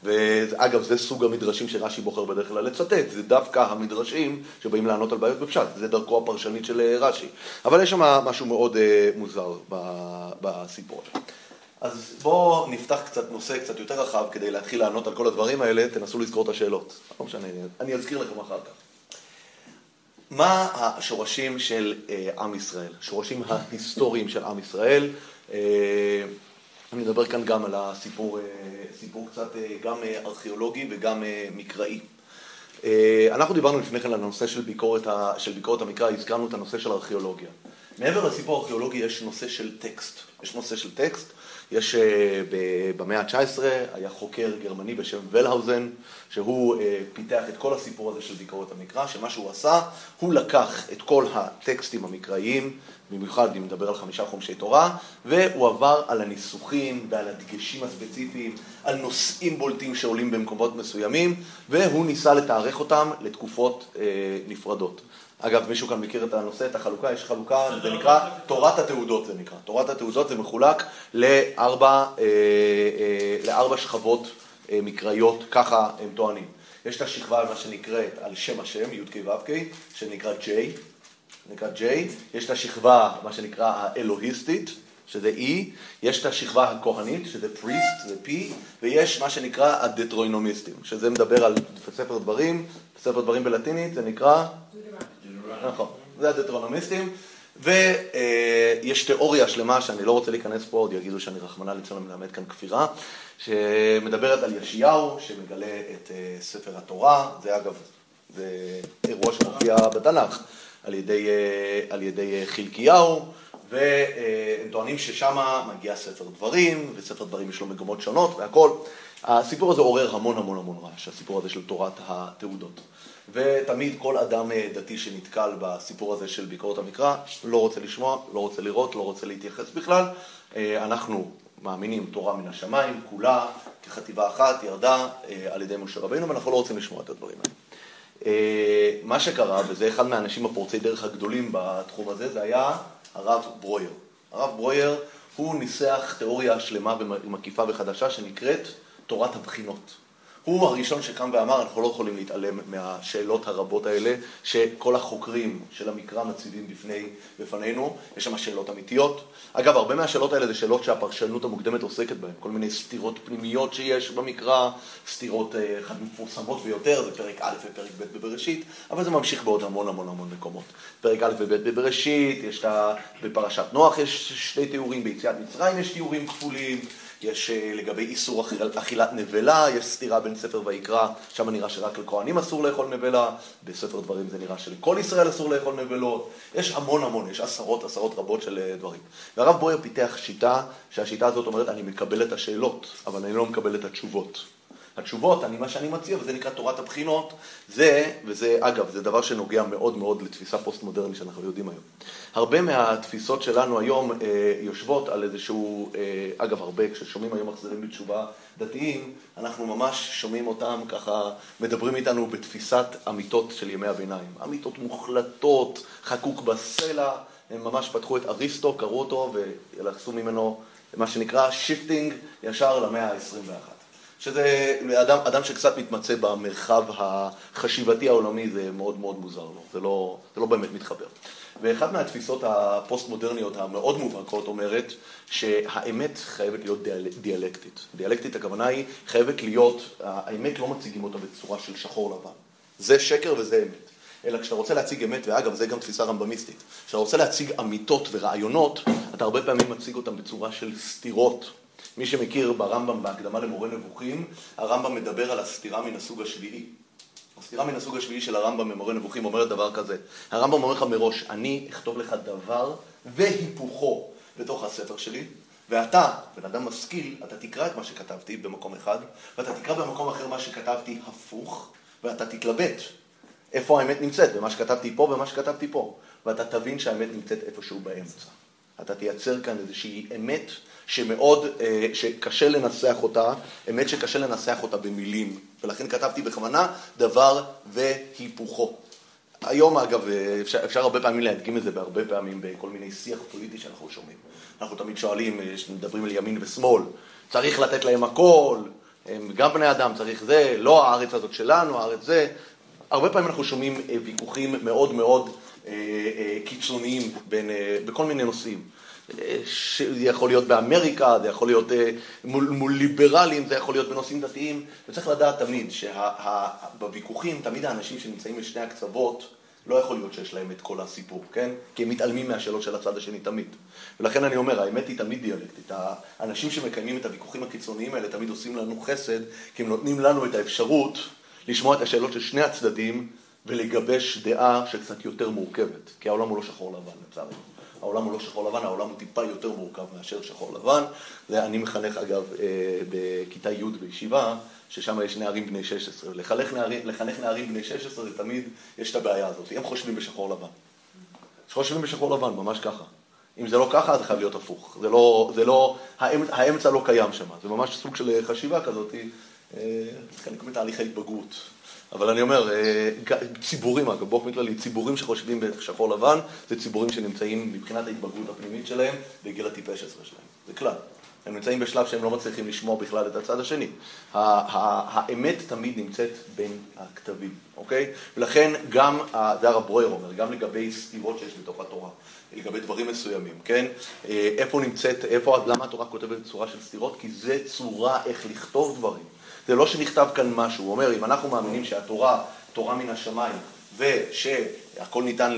ואגב, זה סוג המדרשים שרש"י בוחר בדרך כלל לצטט, זה דווקא המדרשים שבאים לענות על בעיות בפשט, זה דרכו הפרשנית של אה, רש"י. אבל יש שם משהו מאוד אה, מוזר בסיפור הזה. אז בואו נפתח קצת נושא קצת יותר רחב כדי להתחיל לענות על כל הדברים האלה, תנסו לזכור את השאלות. לא משנה, אני אזכיר לכם אחר כך. מה השורשים של אה, עם ישראל, השורשים ההיסטוריים של עם ישראל? אה, אני מדבר כאן גם על הסיפור, אה, סיפור קצת אה, גם ארכיאולוגי וגם מקראי. אנחנו דיברנו לפני כן על הנושא של ביקורת, של ביקורת המקרא, הזכרנו את הנושא של ארכיאולוגיה. מעבר לסיפור הארכיאולוגי יש נושא של טקסט. יש נושא של טקסט, יש אה, במאה ה-19, היה חוקר גרמני בשם ולהאוזן, שהוא אה, פיתח את כל הסיפור הזה של ביקורת המקרא, שמה שהוא עשה, הוא לקח את כל הטקסטים המקראיים, במיוחד אם נדבר על חמישה חומשי תורה, והוא עבר על הניסוחים ועל הדגשים הספציפיים, על נושאים בולטים שעולים במקומות מסוימים, והוא ניסה לתארך אותם לתקופות אה, נפרדות. אגב, מישהו כאן מכיר את הנושא, את החלוקה? יש חלוקה, זה נקרא תורת התעודות, זה נקרא. תורת התעודות זה מחולק לארבע, אה, אה, לארבע שכבות אה, מקראיות, ככה הם טוענים. יש את השכבה, מה שנקראת, על שם השם, י"ק ו"ק, שנקרא J, נקרא J, יש את השכבה, מה שנקרא האלוהיסטית, שזה E, יש את השכבה הכהנית, שזה פריסט, זה P, ויש מה שנקרא הדטרוינומיסטים, שזה מדבר על ספר דברים, ספר דברים בלטינית, זה נקרא... נכון, זה הדטרונומיסטים, ויש תיאוריה שלמה שאני לא רוצה להיכנס פה, עוד יגידו שאני רחמנא ליצלן מלמד כאן כפירה, שמדברת על יאשיהו, שמגלה את אה, ספר התורה, זה אגב, זה אירוע שמופיע בתנ"ך על ידי, אה, על ידי אה, חלקיהו, והם טוענים ששם מגיע ספר דברים, וספר דברים יש לו מגמות שונות והכל. הסיפור הזה עורר המון המון המון רעש, הסיפור הזה של תורת התעודות. ותמיד כל אדם אה, דתי שנתקל בסיפור הזה של ביקורת המקרא, לא רוצה לשמוע, לא רוצה לראות, לא רוצה להתייחס בכלל. אה, אנחנו מאמינים תורה מן השמיים, כולה כחטיבה אחת ירדה אה, על ידי משה רבינו, ואנחנו לא רוצים לשמוע את הדברים האלה. מה שקרה, וזה אחד מהאנשים הפורצי דרך הגדולים בתחום הזה, זה היה הרב ברויר. הרב ברויר, הוא ניסח תיאוריה שלמה ומקיפה וחדשה שנקראת תורת הבחינות. הוא הראשון שקם ואמר, אנחנו לא יכולים להתעלם מהשאלות הרבות האלה שכל החוקרים של המקרא מציבים בפני, בפנינו, יש שם שאלות אמיתיות. אגב, הרבה מהשאלות האלה זה שאלות שהפרשנות המוקדמת עוסקת בהן, כל מיני סתירות פנימיות שיש במקרא, סתירות אה, אחת מפורסמות ביותר, זה פרק א' ופרק ב' בבראשית, אבל זה ממשיך בעוד המון המון המון מקומות. פרק א' וב' בבראשית, יש את ה... בפרשת נוח יש שתי תיאורים, ביציאת מצרים יש תיאורים כפולים. יש אה, לגבי איסור אכיל- אכילת נבלה, יש סתירה בין ספר ויקרא, שם נראה שרק לכהנים אסור לאכול נבלה, בספר דברים זה נראה שלכל ישראל אסור לאכול נבלות, יש המון המון, יש עשרות עשרות רבות של אה, דברים. והרב בויר פיתח שיטה, שהשיטה הזאת אומרת, אני מקבל את השאלות, אבל אני לא מקבל את התשובות. התשובות, אני, מה שאני מציע, וזה נקרא תורת הבחינות, זה, וזה, אגב, זה דבר שנוגע מאוד מאוד לתפיסה פוסט-מודרנית שאנחנו יודעים היום. הרבה מהתפיסות שלנו היום אה, יושבות על איזשהו, אה, אגב, הרבה, כששומעים היום מחזירים בתשובה דתיים, אנחנו ממש שומעים אותם ככה, מדברים איתנו בתפיסת אמיתות של ימי הביניים. אמיתות מוחלטות, חקוק בסלע, הם ממש פתחו את אריסטו, קראו אותו, ועשו ממנו מה שנקרא shifting ישר למאה ה-21. שזה אדם, אדם שקצת מתמצא במרחב החשיבתי העולמי, זה מאוד מאוד מוזר לו, זה לא, זה לא באמת מתחבר. ואחת מהתפיסות הפוסט-מודרניות המאוד מובהקות אומרת שהאמת חייבת להיות דיאל, דיאלקטית. דיאלקטית הכוונה היא חייבת להיות, האמת לא מציגים אותה בצורה של שחור לבן. זה שקר וזה אמת. אלא כשאתה רוצה להציג אמת, ואגב, זה גם תפיסה רמב"מיסטית, כשאתה רוצה להציג אמיתות ורעיונות, אתה הרבה פעמים מציג אותם בצורה של סתירות. מי שמכיר ברמב"ם בהקדמה למורה נבוכים, הרמב"ם מדבר על הסתירה מן הסוג השביעי. הסתירה מן הסוג השביעי של הרמב"ם במורה נבוכים אומרת דבר כזה, הרמב"ם אומר לך מראש, אני אכתוב לך דבר והיפוכו בתוך הספר שלי, ואתה, בן אדם משכיל, אתה תקרא את מה שכתבתי במקום אחד, ואתה תקרא במקום אחר מה שכתבתי הפוך, ואתה תתלבט איפה האמת נמצאת, במה שכתבתי פה ומה שכתבתי פה, ואתה תבין שהאמת נמצאת איפשהו באמצע. אתה תייצר כאן איזושהי אמת שמאוד, אה, שקשה לנסח אותה, אמת שקשה לנסח אותה במילים, ולכן כתבתי בכוונה דבר והיפוכו. היום אגב, אה, אפשר, אפשר הרבה פעמים להדגים את זה בהרבה פעמים בכל מיני שיח פוליטי שאנחנו שומעים. אנחנו תמיד שואלים, אה, מדברים על ימין ושמאל, צריך לתת להם הכל, הם גם בני אדם, צריך זה, לא הארץ הזאת שלנו, הארץ זה. הרבה פעמים אנחנו שומעים ויכוחים מאוד מאוד קיצוניים בין, בכל מיני נושאים. זה יכול להיות באמריקה, זה יכול להיות אה, מול, מול ליברלים, זה יכול להיות בנושאים דתיים, וצריך לדעת תמיד שבוויכוחים, תמיד האנשים שנמצאים בשני הקצוות, לא יכול להיות שיש להם את כל הסיפור, כן? כי הם מתעלמים מהשאלות של הצד השני תמיד. ולכן אני אומר, האמת היא תמיד דיאלקטית. האנשים שמקיימים את הוויכוחים הקיצוניים האלה תמיד עושים לנו חסד, כי הם נותנים לנו את האפשרות לשמוע את השאלות של שני הצדדים ולגבש דעה שקצת יותר מורכבת, כי העולם הוא לא שחור לבן, לצערנו. העולם הוא לא שחור לבן, העולם הוא טיפה יותר מורכב מאשר שחור לבן. אני מחנך אגב אה, בכיתה י' בישיבה, ששם יש נערים בני 16. לחנך נערים, לחנך נערים בני 16 זה תמיד, יש את הבעיה הזאת. הם חושבים בשחור לבן. חושבים בשחור לבן, ממש ככה. אם זה לא ככה, זה חייב להיות הפוך. זה לא, זה לא, האמצע, האמצע לא קיים שם. זה ממש סוג של חשיבה כזאת, אה, חלק מתהליך ההתבגרות. אבל אני אומר, אה, ציבורים, אגב, באופן כללי, ציבורים שחושבים בשחור לבן, זה ציבורים שנמצאים מבחינת ההתבגרות הפנימית שלהם בגיל הטיפש עשרה שלהם. זה כלל. הם נמצאים בשלב שהם לא מצליחים לשמוע בכלל את הצד השני. האמת תמיד נמצאת בין הכתבים, אוקיי? ולכן גם, זה הרב ברויר אומר, גם לגבי סתירות שיש בתוך התורה, לגבי דברים מסוימים, כן? אה, איפה נמצאת, איפה, למה התורה כותבת בצורה של סתירות? כי זה צורה איך לכתוב דברים. זה לא שנכתב כאן משהו, הוא אומר, אם אנחנו מאמינים שהתורה, תורה מן השמיים, ושהכל ניתן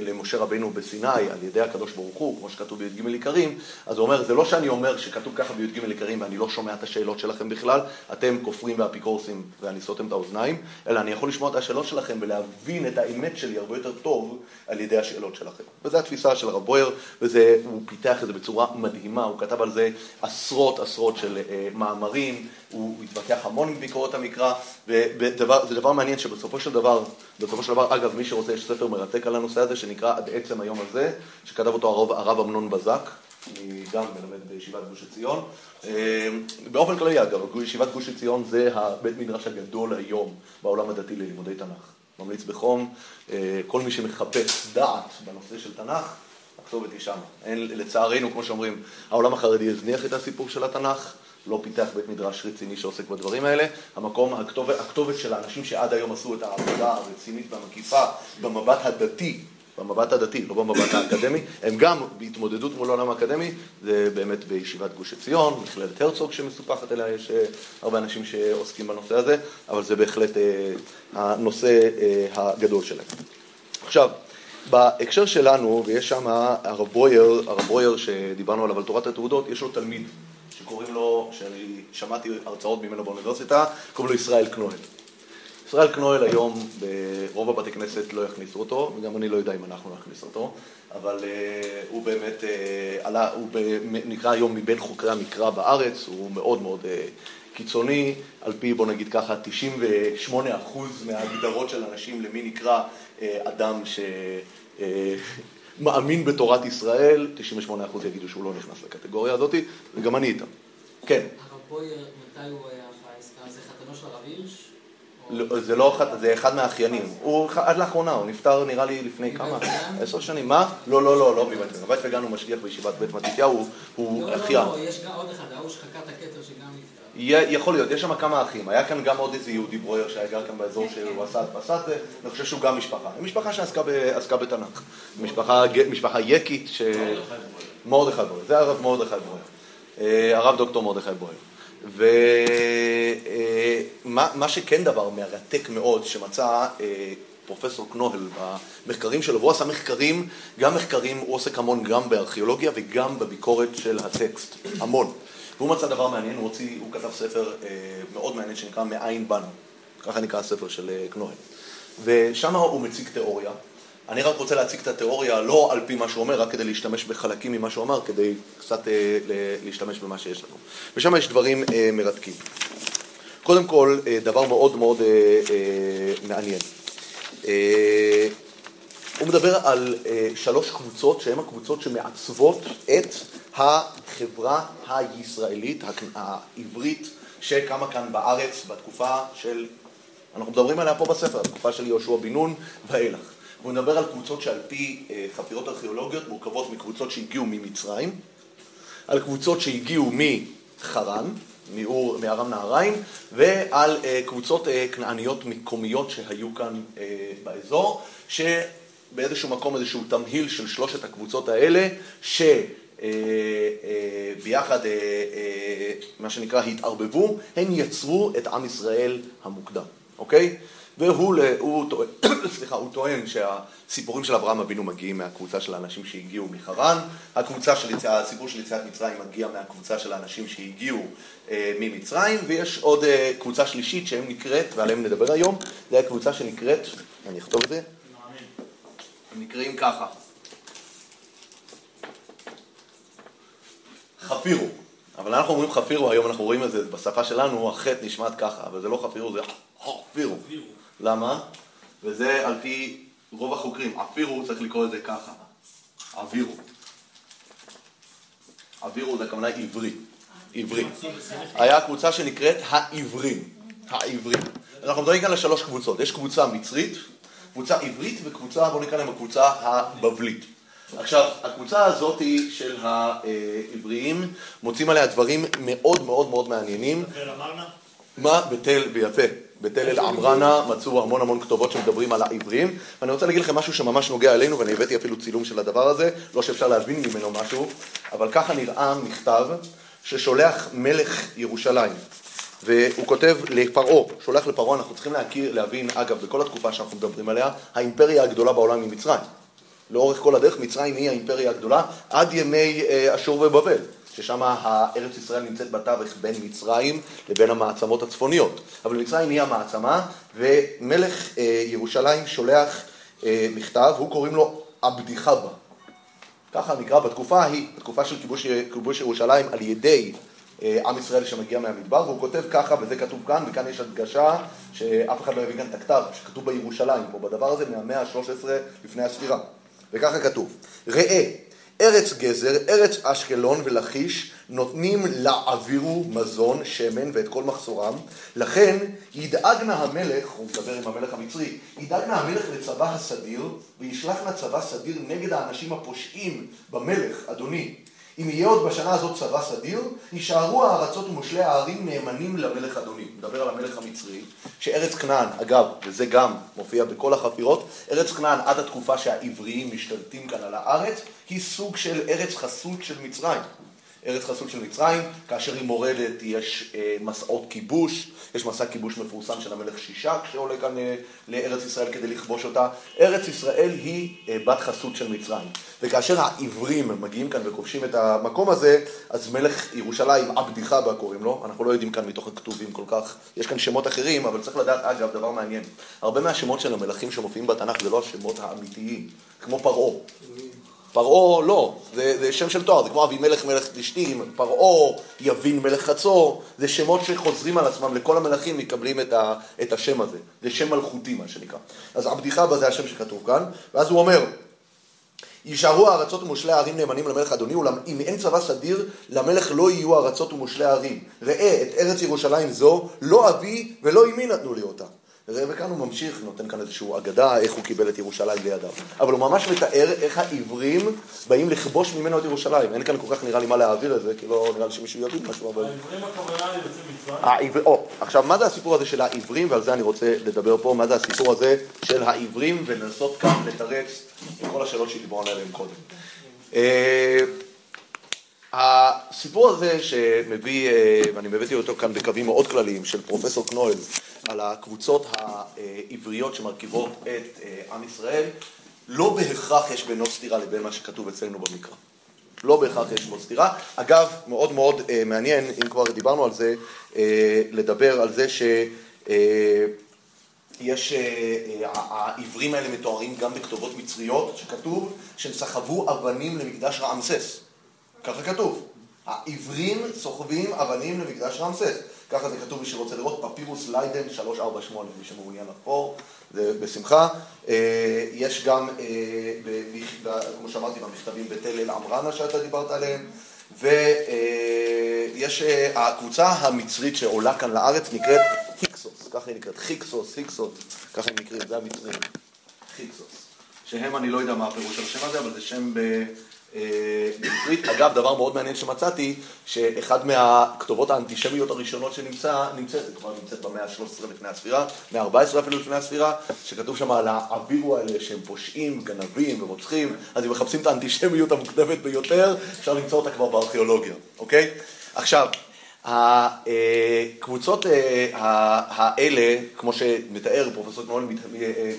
למשה רבנו בסיני על ידי הקדוש ברוך הוא, כמו שכתוב בי"ג עיקרים, אז הוא אומר, זה לא שאני אומר שכתוב ככה בי"ג עיקרים ואני לא שומע את השאלות שלכם בכלל, אתם כופרים ואפיקורסים ואני סותם את האוזניים, אלא אני יכול לשמוע את השאלות שלכם ולהבין את האמת שלי הרבה יותר טוב על ידי השאלות שלכם. וזו התפיסה של הרב בויר, והוא פיתח את זה בצורה מדהימה, הוא כתב על זה עשרות עשרות של uh, מאמרים, הוא התווכח המון עם ביקורות המקרא, וזה דבר מעניין שבסופו של דבר, בסופו של דבר, אגב, מי שרוצה, יש ספר מרתק על הנושא הזה, שנקרא עד עצם היום הזה, שכתב אותו הרב, הרב אמנון בזק, אני גם מלמד בישיבת גוש עציון. אה, באופן כללי, אגב, ישיבת גוש עציון זה הבית מדרש הגדול היום בעולם הדתי ללימודי תנ"ך. ממליץ בחום, אה, כל מי שמחפש דעת בנושא של תנ"ך, הכתובת היא שמה. לצערנו, כמו שאומרים, העולם החרדי הזניח את הסיפור של התנ"ך. לא פיתח בית מדרש רציני שעוסק בדברים האלה. המקום, הכתובת, הכתובת של האנשים שעד היום עשו את העבודה הרצינית והמקיפה במבט הדתי, במבט הדתי, לא במבט האקדמי, הם גם בהתמודדות מול העולם האקדמי, זה באמת בישיבת גוש עציון, מכללת הרצוג שמסופחת אליה, יש אה, הרבה אנשים שעוסקים בנושא הזה, אבל זה בהחלט אה, הנושא אה, הגדול שלהם. עכשיו, בהקשר שלנו, ויש שם הרב בויר, הרב בויר שדיברנו עליו על תורת התעודות, יש לו תלמיד שקוראים לו, שאני שמעתי הרצאות ממנו באוניברסיטה, קוראים לו ישראל קנואל. ישראל קנואל היום ברוב הבתי כנסת לא יכניסו אותו, וגם אני לא יודע אם אנחנו נכניס אותו, אבל uh, הוא באמת uh, עלה, הוא נקרא היום מבין חוקרי המקרא בארץ, הוא מאוד מאוד uh, קיצוני, על פי בוא נגיד ככה 98% מההגדרות של אנשים למי נקרא uh, אדם ש... Uh, מאמין בתורת ישראל, 98% יגידו שהוא לא נכנס לקטגוריה הזאת, וגם אני איתם. כן. הרב בויר, מתי הוא היה בעסקה? זה חתנו של הרב הירש? לא, זה לא אחד, זה אחד מהאחיינים. הוא עד לאחרונה, הוא נפטר נראה לי לפני כמה? עשר שנים. מה? לא, לא, לא, לא מבית וגן. בית וגן הוא משגיח בישיבת בית מתתיהו, הוא אחיין. לא, לא, לא, יש עוד אחד, ההוא שחקר את הכתר שגם נפטר. יכול להיות, יש שם כמה אחים. היה כאן גם עוד איזה יהודי ברויר שהיה גר כאן באזור שהוא עשה הדפסת, אני חושב שהוא גם משפחה. משפחה שעסקה בתנ"ך. משפחה יקית, ש... מרדכי ברויר. זה הרב מרדכי ברויר. אה, הרב דוקטור מרדכי ברויר. ומה אה, שכן דבר מרתק מאוד, שמצא אה, פרופסור קנוהל במחקרים שלו, והוא עשה מחקרים, גם מחקרים, הוא עוסק המון גם בארכיאולוגיה וגם בביקורת של הטקסט, המון. והוא מצא דבר מעניין, הוא, הוציא, הוא כתב ספר אה, מאוד מעניין שנקרא מאין באנו, ככה נקרא הספר של אה, קנוהל. ושם הוא מציג תיאוריה, אני רק רוצה להציג את התיאוריה לא על פי מה שהוא אומר, רק כדי להשתמש בחלקים ממה שהוא אמר, כדי קצת אה, להשתמש במה שיש לנו. ושם יש דברים אה, מרתקים. קודם כל, אה, דבר מאוד מאוד אה, אה, מעניין. אה, הוא מדבר על אה, שלוש קבוצות שהן הקבוצות שמעצבות את החברה הישראלית, העברית, שקמה כאן בארץ בתקופה של, אנחנו מדברים עליה פה בספר, בתקופה של יהושע בן נון ואילך. הוא מדבר על קבוצות שעל פי אה, חפירות ארכיאולוגיות מורכבות מקבוצות שהגיעו ממצרים, על קבוצות שהגיעו מחרן, מאור, מארם נהריים, ועל אה, קבוצות כנעניות מקומיות שהיו כאן באזור, שבאיזשהו מקום איזשהו תמהיל של שלושת הקבוצות האלה, שביחד, אה, אה, מה שנקרא, התערבבו, הם יצרו את עם ישראל המוקדם, אוקיי? והוא הוא סליחה, הוא טוען שהסיפורים של אברהם אבינו מגיעים מהקבוצה של האנשים שהגיעו מחרן, הקבוצה של הסיפור של יציאת מצרים מגיע מהקבוצה של האנשים שהגיעו אה, ממצרים, ויש עוד אה, קבוצה שלישית שהם נקראת, ועליהם נדבר היום, זה הקבוצה שנקראת, אני אכתוב את זה. הם נקראים ככה. חפירו. אבל אנחנו אומרים חפירו, היום אנחנו רואים את זה בשפה שלנו, החטא נשמעת ככה, אבל זה לא חפירו, זה חפירו. למה? וזה על פי רוב החוקרים. עפירו צריך לקרוא את זה ככה. עבירו. עבירו זה הכוונה עברי. עברי. היה קבוצה שנקראת העברים. העברים. אנחנו מדברים כאן על שלוש קבוצות. יש קבוצה מצרית, קבוצה עברית וקבוצה, בואו נקרא להם הקבוצה הבבלית. עכשיו, הקבוצה הזאת של העבריים, מוצאים עליה דברים מאוד מאוד מאוד מעניינים. אמרנה? מה? בתל, ויפה. בתל אל עמרנה מצאו המון המון כתובות שמדברים על העברים ואני רוצה להגיד לכם משהו שממש נוגע אלינו ואני הבאתי אפילו צילום של הדבר הזה לא שאפשר להבין ממנו משהו אבל ככה נראה מכתב ששולח מלך ירושלים והוא כותב לפרעה, שולח לפרעה, אנחנו צריכים להכיר, להבין, אגב, בכל התקופה שאנחנו מדברים עליה, האימפריה הגדולה בעולם היא מצרים. לאורך כל הדרך מצרים היא האימפריה הגדולה עד ימי אה, אשור ובבל, ששם הארץ ישראל נמצאת בתווך בין מצרים לבין המעצמות הצפוניות. אבל מצרים היא המעצמה, ומלך אה, ירושלים שולח אה, מכתב, הוא קוראים לו עבדיך בה. ככה נקרא בתקופה ההיא, בתקופה של כיבוש, כיבוש ירושלים על ידי עם ישראל שמגיע מהמדבר, והוא כותב ככה, וזה כתוב כאן, וכאן יש הדגשה שאף אחד לא יבין כאן את הכתב, שכתוב בירושלים, פה בדבר הזה מהמאה ה-13 לפני הספירה. וככה כתוב, ראה, ארץ גזר, ארץ אשקלון ולכיש, נותנים לעבירו מזון, שמן ואת כל מחסורם, לכן ידאגנה המלך, הוא מדבר עם המלך המצרי, ידאגנה המלך לצבא הסדיר, וישלחנה צבא סדיר נגד האנשים הפושעים במלך, אדוני. אם יהיה עוד בשנה הזאת צבא סדיר, יישארו הארצות ומושלי הערים נאמנים למלך אדוני. מדבר על המלך המצרי, שארץ כנען, אגב, וזה גם מופיע בכל החפירות, ארץ כנען עד התקופה שהעבריים משתלטים כאן על הארץ, היא סוג של ארץ חסות של מצרים. ארץ חסות של מצרים, כאשר היא מורדת יש אה, מסעות כיבוש, יש מסע כיבוש מפורסם של המלך שישק שעולה כאן אה, לארץ ישראל כדי לכבוש אותה. ארץ ישראל היא אה, בת חסות של מצרים. וכאשר העברים מגיעים כאן וכובשים את המקום הזה, אז מלך ירושלים, עבדיך בה קוראים לו, אנחנו לא יודעים כאן מתוך הכתובים כל כך, יש כאן שמות אחרים, אבל צריך לדעת, אגב, דבר מעניין, הרבה מהשמות של המלכים שמופיעים בתנ"ך זה לא השמות האמיתיים, כמו פרעה. פרעה לא, זה, זה שם של תואר, זה כמו אבימלך מלך פלישתים, פרעה, יבין מלך חצור, זה שמות שחוזרים על עצמם, לכל המלכים מקבלים את, ה, את השם הזה, זה שם מלכותי מה שנקרא. אז עבדיך בה זה השם שכתוב כאן, ואז הוא אומר, יישארו הארצות ומושלי הערים נאמנים למלך אדוני, אולם אם אין צבא סדיר, למלך לא יהיו הארצות ומושלי הערים. ראה, את ארץ ירושלים זו, לא אבי ולא אמי נתנו לי אותה. וכאן הוא ממשיך, נותן כאן איזושהי אגדה, איך הוא קיבל את ירושלים לידיו. אבל הוא ממש מתאר איך העברים באים לכבוש ממנו את ירושלים. אין כאן כל כך נראה לי מה להעביר את זה, כי לא נראה לי שמישהו יבין משהו, אבל... העברים הכוונה ליוצאי מצרים. העבר... או, עכשיו, מה זה הסיפור הזה של העברים, ועל זה אני רוצה לדבר פה, מה זה הסיפור הזה של העברים, ולנסות כאן לתרץ את כל השאלות שדיברנו עליהן קודם. אה, הסיפור הזה שמביא, אה, ואני הבאתי אותו כאן בקווים מאוד כלליים, של פרופסור קנואל, על הקבוצות העבריות שמרכיבות את אה, עם ישראל, לא בהכרח יש בינו סתירה לבין מה שכתוב אצלנו במקרא. לא בהכרח יש בו סתירה. אגב, מאוד מאוד אה, מעניין, אם כבר דיברנו על זה, אה, לדבר על זה ש... יש, העברים האלה מתוארים גם בכתובות מצריות, שכתוב שהם סחבו אבנים למקדש רעמסס. ככה כתוב. העברים סוחבים אבנים למקדש רעמסס. ככה זה כתוב, מי שרוצה לראות, פפירוס ליידן 348, מי שמעוניין לחפור, זה בשמחה. אה, יש גם, אה, כמו שאמרתי, במכתבים בתל אל עמרנה שאתה דיברת עליהם, ויש, הקבוצה המצרית שעולה כאן לארץ נקראת היקסוס, ככה היא נקראת, חיקסוס, היקסוס, ככה היא נקראת, זה המצרים, חיקסוס. שהם, אני לא יודע מה הפירוש של השם הזה, אבל זה שם ב... אה, בעברית. אגב, דבר מאוד מעניין שמצאתי, שאחד מהכתובות האנטישמיות הראשונות שנמצא, נמצאת, זה כבר נמצאת במאה ה-13 לפני הספירה, מאה ה-14 אפילו לפני הספירה, שכתוב שם על האבירו האלה שהם פושעים, גנבים ורוצחים, אז אם מחפשים את האנטישמיות המוקדמת ביותר, אפשר למצוא אותה כבר בארכיאולוגיה, אוקיי? עכשיו, הקבוצות אה, האלה, כמו שמתאר פרופסור כנעול,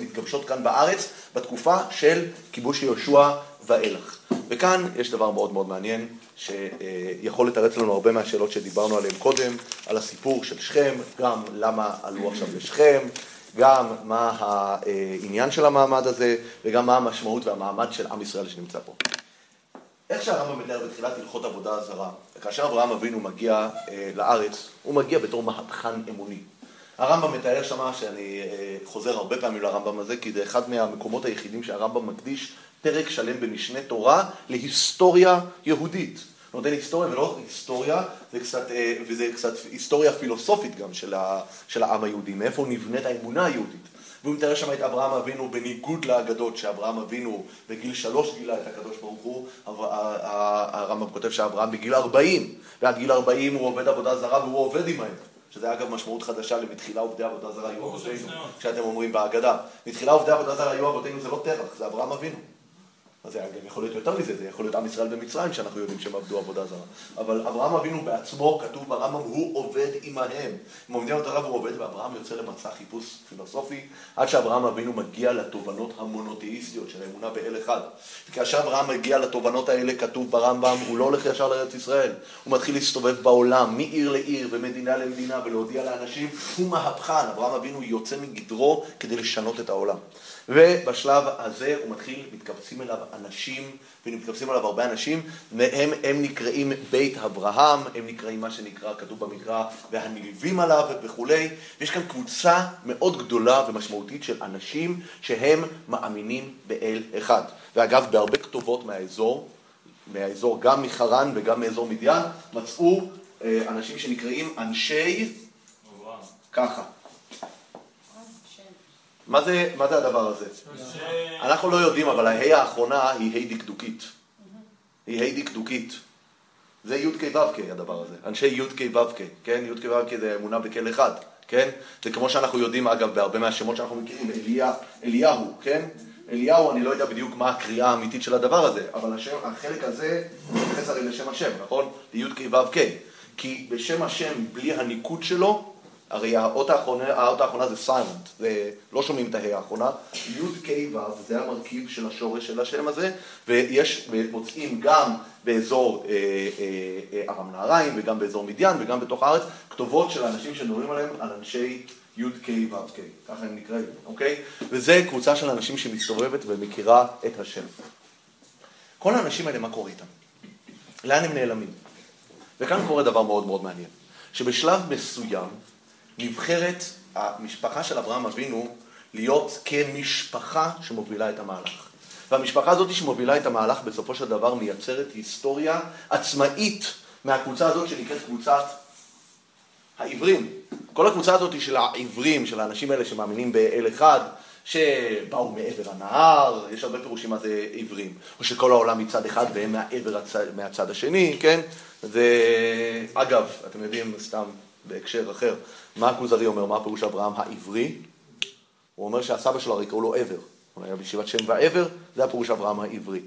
מתגבשות כאן בארץ בתקופה של כיבוש יהושע ואילך. וכאן יש דבר מאוד מאוד מעניין, שיכול לתרץ לנו הרבה מהשאלות שדיברנו עליהן קודם, על הסיפור של שכם, גם למה עלו עכשיו לשכם, גם מה העניין של המעמד הזה, וגם מה המשמעות והמעמד של עם ישראל שנמצא פה. איך שהרמב"ם מתאר בתחילת הלכות עבודה זרה, כאשר אברהם אבינו מגיע אה, לארץ, הוא מגיע בתור מהפכן אמוני. הרמב"ם מתאר שמה, שאני אה, חוזר הרבה פעמים לרמב"ם הזה, כי זה אחד מהמקומות היחידים שהרמב"ם מקדיש פרק שלם במשנה תורה להיסטוריה יהודית. נותן היסטוריה ולא היסטוריה, זה קצת, אה, וזה קצת היסטוריה פילוסופית גם של, ה, של העם היהודי, מאיפה נבנית האמונה היהודית. והוא מתאר שם את אברהם אבינו בניגוד לאגדות שאברהם אבינו בגיל שלוש גילה את הקדוש ברוך הוא, הרמב"ם כותב שאברהם בגיל ארבעים, ועד גיל ארבעים הוא עובד עבודה זרה והוא עובד עמהם. שזה אגב משמעות חדשה למתחילה עובדי עבודה זרה היו אבותינו, כשאתם אומרים בהגדה. מתחילה עובדי עבודה זרה היו אבותינו זה לא טרח, זה אברהם אבינו. אז זה גם יכול להיות יותר מזה, זה יכול להיות עם ישראל במצרים שאנחנו יודעים שהם עבדו עבודה זרה. אבל אברהם אבינו בעצמו, כתוב ברמב"ם, הוא עובד עמהם. הם עומדים על הרב הוא עובד, ואברהם יוצא למסע חיפוש פילוסופי, עד שאברהם אבינו מגיע לתובנות המונותאיסטיות של האמונה באל אחד. וכאשר אברהם מגיע לתובנות האלה, כתוב ברמב"ם, הוא לא הולך ישר לארץ ישראל. הוא מתחיל להסתובב בעולם, מעיר לעיר ומדינה למדינה, ולהודיע לאנשים, הוא מהפכן. אברהם אבינו יוצא מגדרו כדי לשנות את העולם. ובשלב הזה הוא מתחיל, מתקבצים אליו אנשים, ומתקבצים אליו הרבה אנשים, והם הם נקראים בית אברהם, הם נקראים מה שנקרא, כתוב במקרא, והנלווים עליו וכולי. יש כאן קבוצה מאוד גדולה ומשמעותית של אנשים שהם מאמינים באל אחד. ואגב, בהרבה כתובות מהאזור, מהאזור גם מחרן וגם מאזור מדיין, מצאו אה, אנשים שנקראים אנשי, ככה. מה זה, מה זה הדבר הזה? אנחנו לא יודעים, אבל ההי האחרונה היא ה' דקדוקית. היא ה' דקדוקית. זה י"ק ו"ק הדבר הזה. אנשי י"ק ו"ק, כן? י"ק ו"ק זה אמונה בכל אחד, כן? זה כמו שאנחנו יודעים, אגב, בהרבה מהשמות שאנחנו מכירים, אליה, אליהו, כן? אליהו, אני לא יודע בדיוק מה הקריאה האמיתית של הדבר הזה, אבל השם, החלק הזה מתייחס הרי לשם השם, נכון? לי"ק ו"ק. כי בשם השם, בלי הניקוד שלו, הרי האות האחרונה, האות האחרונה זה סיילנט, זה, לא שומעים את ההא האחרונה, י' ו' זה המרכיב של השורש של השם הזה, ויש, ומוצאים גם באזור אה, אה, אה, ארם נהריים וגם באזור מדיין וגם בתוך הארץ, כתובות של אנשים שמדברים עליהם על אנשי י' כ', ככה הם נקראים, אוקיי? וזה קבוצה של אנשים שמסתובבת ומכירה את השם. כל האנשים האלה, מה קורה איתם? לאן הם נעלמים? וכאן קורה דבר מאוד מאוד מעניין, שבשלב מסוים נבחרת המשפחה של אברהם אבינו להיות כמשפחה שמובילה את המהלך. והמשפחה הזאת שמובילה את המהלך בסופו של דבר מייצרת היסטוריה עצמאית מהקבוצה הזאת שנקראת קבוצת העברים. כל הקבוצה הזאת של העברים, של האנשים האלה שמאמינים באל אחד, שבאו מעבר הנהר, יש הרבה פירושים מה זה עברים. או שכל העולם מצד אחד והם מהעבר הצד, מהצד השני, כן? זה, אגב, אתם יודעים, סתם בהקשר אחר, מה הכוזרי אומר, מה הפירוש אברהם העברי? הוא אומר שהסבא שלו הרי קראו לו עבר. הוא היה בישיבת שם ועבר, זה הפירוש אברהם העברי.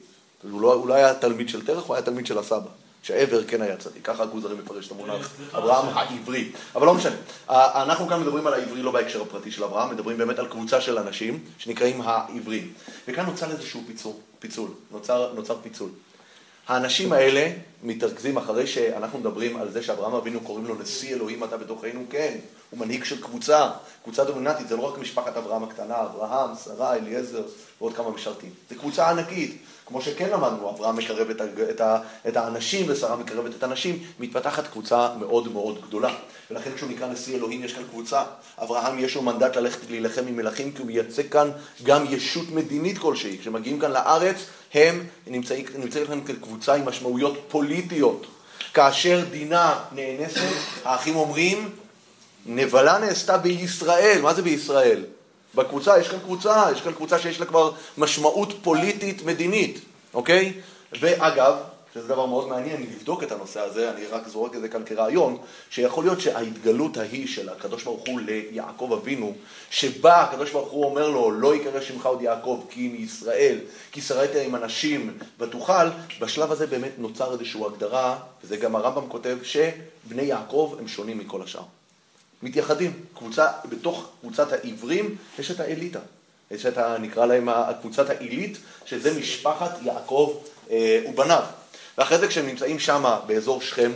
הוא לא, הוא לא היה תלמיד של תרח, הוא היה תלמיד של הסבא. שעבר כן היה צדיק, ככה הכוזרי מפרש את המונח, אברהם העברי. אבל לא משנה, אנחנו כאן מדברים על העברי לא בהקשר הפרטי של אברהם, מדברים באמת על קבוצה של אנשים שנקראים העברים. וכאן נוצר איזשהו פיצול, פיצול נוצר, נוצר פיצול. האנשים האלה מתרכזים אחרי שאנחנו מדברים על זה שאברהם אבינו קוראים לו נשיא אלוהים אתה בתוכנו, כן, הוא מנהיג של קבוצה, קבוצה דומיננטית, זה לא רק משפחת אברהם הקטנה, אברהם, שרה, אליעזר ועוד כמה משרתים, זה קבוצה ענקית, כמו שכן למדנו, אברהם מקרב את, את, את האנשים ושרה מקרבת את הנשים, מתפתחת קבוצה מאוד מאוד גדולה. ולכן כשהוא נקרא נשיא אלוהים יש כאן קבוצה. אברהם יש לו מנדט ללכת להילחם עם מלכים כי הוא מייצג כאן גם ישות מדינית כלשהי. כשמגיעים כאן לארץ הם נמצאים, נמצאים כאן כקבוצה עם משמעויות פוליטיות. כאשר דינה נאנסת, האחים אומרים, נבלה נעשתה בישראל. מה זה בישראל? בקבוצה, יש כאן קבוצה, יש כאן קבוצה שיש לה כבר משמעות פוליטית מדינית, אוקיי? ואגב, שזה דבר מאוד מעניין, לבדוק את הנושא הזה, אני רק זורק את זה כאן כרעיון, שיכול להיות שההתגלות ההיא של הקדוש ברוך הוא ליעקב אבינו, שבה הקדוש ברוך הוא אומר לו, לא יקרא שמך עוד יעקב, כי מישראל, כי שרית עם אנשים ותוכל, בשלב הזה באמת נוצר איזושהי הגדרה, וזה גם הרמב"ם כותב, שבני יעקב הם שונים מכל השאר. מתייחדים. קבוצה, בתוך קבוצת העברים יש את האליטה. יש את ה... נקרא להם קבוצת העילית, שזה משפחת יעקב אה, ובניו. ואחרי זה כשהם נמצאים שם באזור שכם,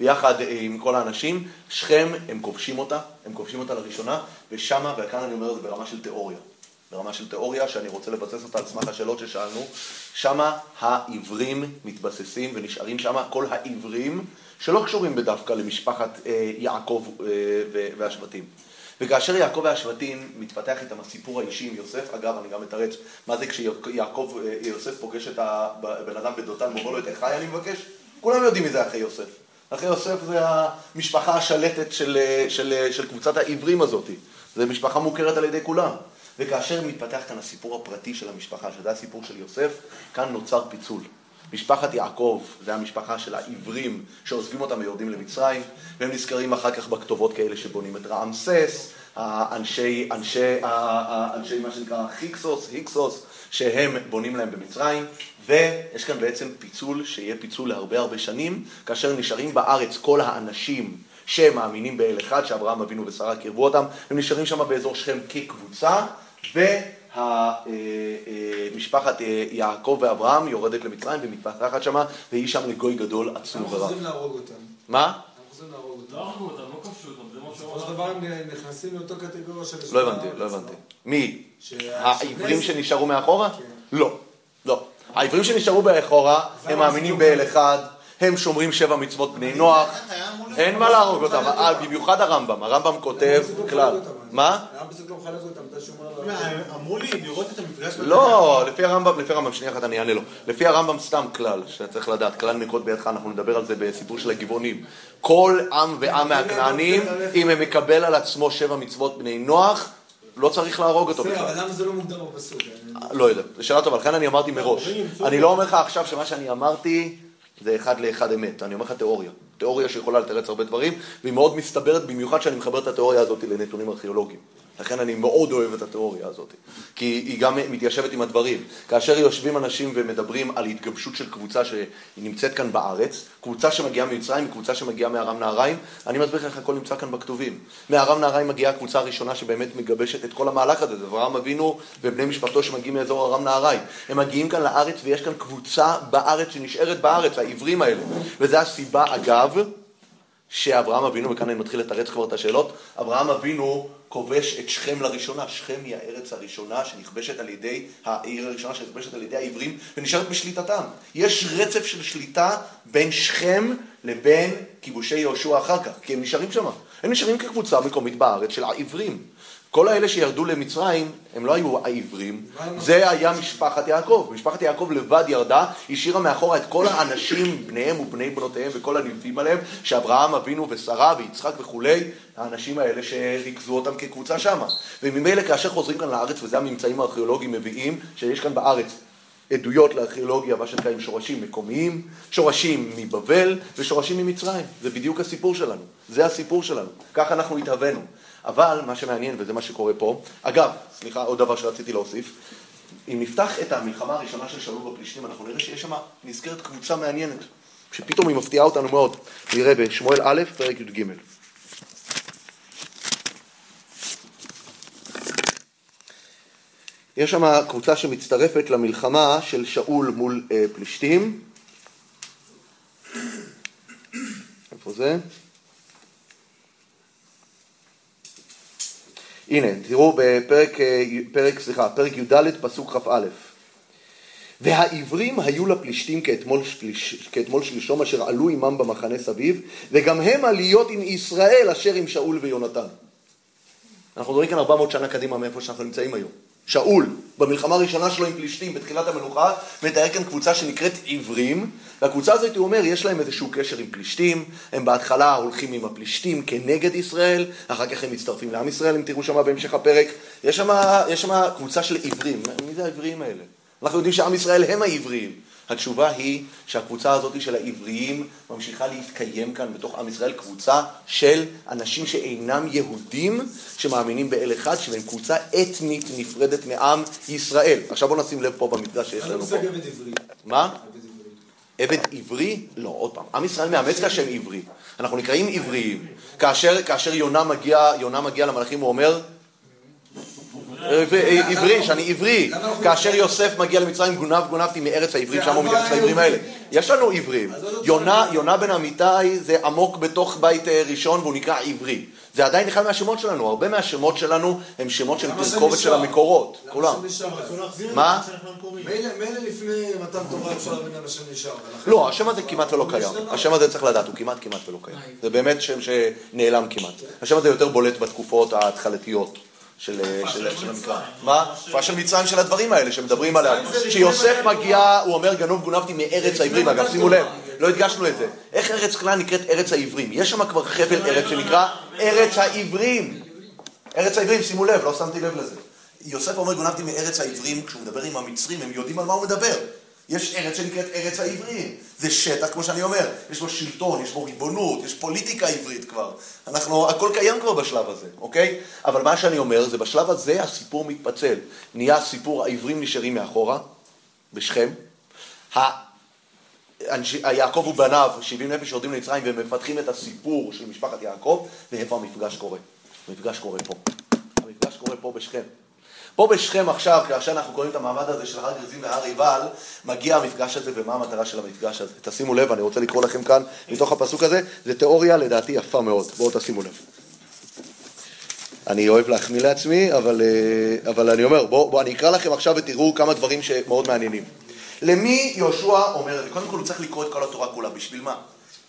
ביחד אה, עם כל האנשים, שכם, הם כובשים אותה, הם כובשים אותה לראשונה, ושמה, וכאן אני אומר את זה ברמה של תיאוריה. ברמה של תיאוריה, שאני רוצה לבסס אותה על סמך השאלות ששאלנו, שמה העברים מתבססים ונשארים שמה כל העברים שלא קשורים בדווקא למשפחת אה, יעקב אה, והשבטים. וכאשר יעקב והשבטים מתפתח איתם הסיפור האישי עם יוסף, אגב, אני גם מתרץ, מה זה כשיעקב, אה, יוסף פוגש את הבן אדם בדותן ואומר לו את אחיי אני מבקש? כולם יודעים מי זה אחי יוסף. אחי יוסף זה המשפחה השלטת של, אה, של, אה, של קבוצת העברים הזאת. זו משפחה מוכרת על ידי כולם. וכאשר מתפתח כאן הסיפור הפרטי של המשפחה, שזה הסיפור של יוסף, כאן נוצר פיצול. משפחת יעקב זה המשפחה של העברים שעוזבים אותם ויורדים למצרים, והם נזכרים אחר כך בכתובות כאלה שבונים את רעמסס, האנשי, אנשי, אנשי מה שנקרא חיקסוס, היקסוס, שהם בונים להם במצרים, ויש כאן בעצם פיצול שיהיה פיצול להרבה הרבה שנים, כאשר נשארים בארץ כל האנשים שמאמינים באל אחד, שאברהם אבינו ושרה קירבו אותם, הם נשארים שם באזור שכם כקבוצה, ומשפחת יעקב ואברהם יורדת למצרים ומתפתחת שמה, והיא שם לגוי גדול עצום אנחנו ורב. חוזרים להרוג אותם. מה? אנחנו חוזרים להרוג אותם. לא הרגו אותם, לא כבשו אותם, זה מה שהוא בסופו של. דבר הם נכנסים לאותו קטגוריה של... לא הבנתי, לא הבנתי. מי? העברים שנשארו מאחורה? כן. לא, לא. העברים שנשארו מאחורה, הם מאמינים באל אחד, הם שומרים שבע מצוות בני נוח, אין מה להרוג אותם, אה, במיוחד הרמב"ם, הרמב"ם כותב לא כלל. מה? הפסוק לא מחלק אותם? אתה שומר הם אמרו לי לראות את המפגש... לא, לפי הרמב"ם, לפי הרמב"ם, שנייה אחת אני אענה לו. לפי הרמב"ם סתם כלל, שצריך לדעת, כלל נקוד בידך, אנחנו נדבר על זה בסיפור של הגבעונים. כל עם ועם מהכנענים, אם הם מקבל על עצמו שבע מצוות בני נוח, לא צריך להרוג אותו בסדר, בכלל. אבל למה זה לא מוגדר בפסוק? לא יודע, זו שאלה טובה, לכן אני אמרתי מראש. אני לא אומר לך עכשיו שמה שאני אמרתי זה אחד לאחד אמת, אני אומר לך תיאוריה. תיאוריה שיכולה לתרץ הרבה דברים, והיא מאוד מסתברת, במיוחד שאני מחבר את התיאוריה הזאת לנתונים ארכיאולוגיים. לכן אני מאוד אוהב את התיאוריה הזאת, כי היא גם מתיישבת עם הדברים. כאשר יושבים אנשים ומדברים על התגבשות של קבוצה שנמצאת כאן בארץ, קבוצה שמגיעה ממצרים, קבוצה שמגיעה מארם נהריים, אני מסביר לך איך הכל נמצא כאן בכתובים. מארם נהריים מגיעה הקבוצה הראשונה שבאמת מגבשת את כל המהלך הזה, זה אברהם אבינו ובני משפחתו שמגיעים מאזור ארם נהריים. הם מגיעים כאן לארץ ויש כאן קבוצה בארץ שנשארת בארץ, העברים האלה. וזו הסיבה, אגב, שאברהם אבינו, וכאן אני מתחיל לתרץ כבר את השאלות, אברהם אבינו כובש את שכם לראשונה. שכם היא הארץ הראשונה שנכבשת על ידי, העיר הראשונה שנכבשת על ידי העברים ונשארת בשליטתם. יש רצף של שליטה בין שכם לבין כיבושי יהושע אחר כך, כי הם נשארים שם. הם נשארים כקבוצה מקומית בארץ של העברים. כל האלה שירדו למצרים, הם לא היו העברים, זה היה משפחת יעקב. משפחת יעקב לבד ירדה, השאירה מאחורה את כל האנשים, בניהם ובני בנותיהם וכל הנלווים עליהם, שאברהם אבינו ושרה ויצחק וכולי, האנשים האלה שריכזו אותם כקבוצה שמה. וממילא כאשר חוזרים כאן לארץ, וזה הממצאים הארכיאולוגיים מביאים, שיש כאן בארץ עדויות לארכיאולוגיה, מה שנקרא עם שורשים מקומיים, שורשים מבבל ושורשים ממצרים. זה בדיוק הסיפור שלנו. זה הסיפור שלנו. ככה אנחנו התהווינו. אבל מה שמעניין, וזה מה שקורה פה, אגב, סליחה, עוד דבר שרציתי להוסיף, אם נפתח את המלחמה הראשונה של שאול בפלישתים, אנחנו נראה שיש שם נזכרת קבוצה מעניינת, שפתאום היא מפתיעה אותנו מאוד. נראה בשמואל א', פרק י"ג. יש שם קבוצה שמצטרפת למלחמה של שאול מול אה, פלישתים. איפה זה? הנה, תראו בפרק, אה, פרק, סליחה, פרק י"ד, פסוק כ"א. והעברים היו לפלישתים כאתמול, שליש, כאתמול שלשום אשר עלו עמם במחנה סביב, וגם הם עליות עם ישראל אשר עם שאול ויונתן. אנחנו מדברים כאן 400 שנה קדימה מאיפה שאנחנו נמצאים היום. שאול, במלחמה הראשונה שלו עם פלישתים בתחילת המלוכה, מתאר כאן קבוצה שנקראת עברים, והקבוצה הזאת, הוא אומר, יש להם איזשהו קשר עם פלישתים, הם בהתחלה הולכים עם הפלישתים כנגד ישראל, אחר כך הם מצטרפים לעם ישראל, אם תראו שם בהמשך הפרק. יש שם, קבוצה של עברים, מי זה העבריים האלה? אנחנו יודעים שעם ישראל הם העבריים. התשובה היא שהקבוצה הזאת של העבריים ממשיכה להתקיים כאן בתוך עם ישראל, קבוצה של אנשים שאינם יהודים, שמאמינים באל אחד, שהם קבוצה אתנית נפרדת מעם ישראל. עכשיו בואו נשים לב פה במקדש שיש לנו פה. עבד עברי. מה? עבד עברי. עבד עברי? לא, עוד פעם. עם ישראל מאמץ את השם עברי. אנחנו נקראים עבריים. כאשר, כאשר יונה מגיע, יונה מגיע למלאכים, הוא אומר, עברי, עברי, שאני עברי. כאשר יוסף מגיע למצרים, גונב גונבתי מארץ העברים, שם הוא מתייחס לעברים האלה. יש לנו עברים. יונה, יונה בן אמיתי זה עמוק בתוך בית אה, ראשון והוא נקרא עברי. זה עדיין אחד מהשמות שלנו. הרבה מהשמות שלנו הם שמות של תרכובת של? המקורות. למה כולם. מה? מילא לפני מתן תורה אפשר להבין למה שם נשאר. לא, השם הזה כמעט ולא קיים. השם הזה צריך לדעת, הוא כמעט כמעט ולא קיים. זה באמת שם שנעלם כמעט. השם הזה יותר בולט בתקופות ההתחלתיות של של המקרא. מה? תקופה של מצרים של הדברים האלה שמדברים עליה. כשיוסף מגיע, הוא אומר גנוב גונבתי מארץ העברים. אגב, שימו לב, לא הדגשנו את זה. איך ארץ כנען נקראת ארץ העברים? יש שם כבר חבל ארץ שנקרא ארץ העברים. ארץ העברים, שימו לב, לא שמתי לב לזה. יוסף אומר גונבתי מארץ העברים, כשהוא מדבר עם המצרים, הם יודעים על מה הוא מדבר. יש ארץ שנקראת ארץ העברים. זה שטח, כמו שאני אומר, יש בו שלטון, יש בו ריבונות, יש פוליטיקה עברית כבר. אנחנו, הכל קיים כבר בשלב הזה, אוקיי? אבל מה שאני אומר, זה בשלב הזה הסיפור מתפצל. נהיה סיפור העברים נשארים מאחורה, בשכם. יעקב ובניו, 70 נפש יורדים למצרים ומפתחים את הסיפור של משפחת יעקב, ואיפה המפגש קורה? המפגש קורה פה. המפגש קורה פה בשכם. פה בשכם עכשיו, כאשר אנחנו קוראים את המעמד הזה של הר גריזים והר עיבל, מגיע המפגש הזה ומה המטרה של המפגש הזה. תשימו לב, אני רוצה לקרוא לכם כאן מתוך הפסוק הזה, זה תיאוריה לדעתי יפה מאוד, בואו תשימו לב. אני אוהב להחמיא לעצמי, אבל, אה, אבל אני אומר, בואו בוא, אני אקרא לכם עכשיו ותראו כמה דברים שמאוד מעניינים. למי יהושע אומר את זה? קודם כל הוא צריך לקרוא את כל התורה כולה, בשביל מה?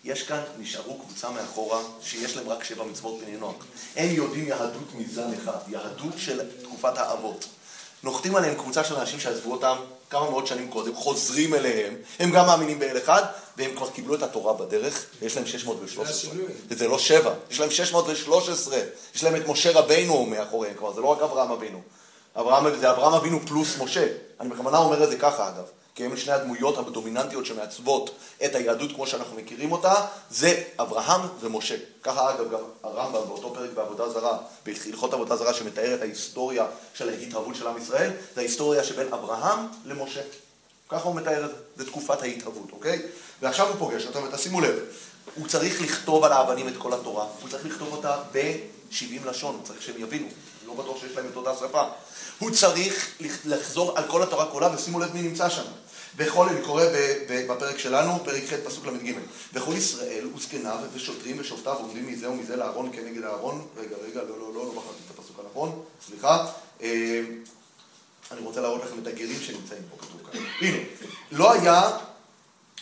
יש כאן, נשארו קבוצה מאחורה, שיש להם רק שבע מצוות בני נוח. הם יודעים יהדות מזן אחד, יהדות של תקופת האבות. נוחתים עליהם קבוצה של אנשים שעזבו אותם כמה מאות שנים קודם, חוזרים אליהם, הם גם מאמינים באל אחד, והם כבר קיבלו את התורה בדרך, ויש להם 613. זה לא שבע, יש להם 613, יש להם את משה רבינו מאחוריהם כבר, זה לא רק אברהם אבינו. אברהם, זה אברהם אבינו פלוס משה. אני בכוונה אומר את זה ככה אגב, כי הם שני הדמויות הדומיננטיות שמעצבות את היהדות כמו שאנחנו מכירים אותה, זה אברהם ומשה. ככה אגב גם הרמב"ם באותו פרק בעבודה זרה, בהלכות עבודה זרה שמתאר את ההיסטוריה של ההתהוות של עם ישראל, זה ההיסטוריה שבין אברהם למשה. ככה הוא מתאר את זה, זה תקופת ההתהוות, אוקיי? ועכשיו הוא פוגש אותם, ותשימו לב, הוא צריך לכתוב על האבנים את כל התורה, הוא צריך לכתוב אותה ב-70 לשון, הוא צריך שהם יבינו, לא בטוח שיש להם את אותה שפה. הוא צריך לח- לחזור על כל התורה כולה, ושימו לב מי נמצא שם. בכל, אני קורא בפרק שלנו, פרק ח' פסוק ל"ג. וכל ישראל וזקניו ושוטרים ושופטיו עומדים מזה ומזה לאהרון כנגד אהרון. רגע, רגע, לא, לא, לא, לא בחרתי את הפסוק הנכון, סליחה. אה, אני רוצה להראות לכם את הגרים שנמצאים פה, כתוב כאן. הנה, לא היה,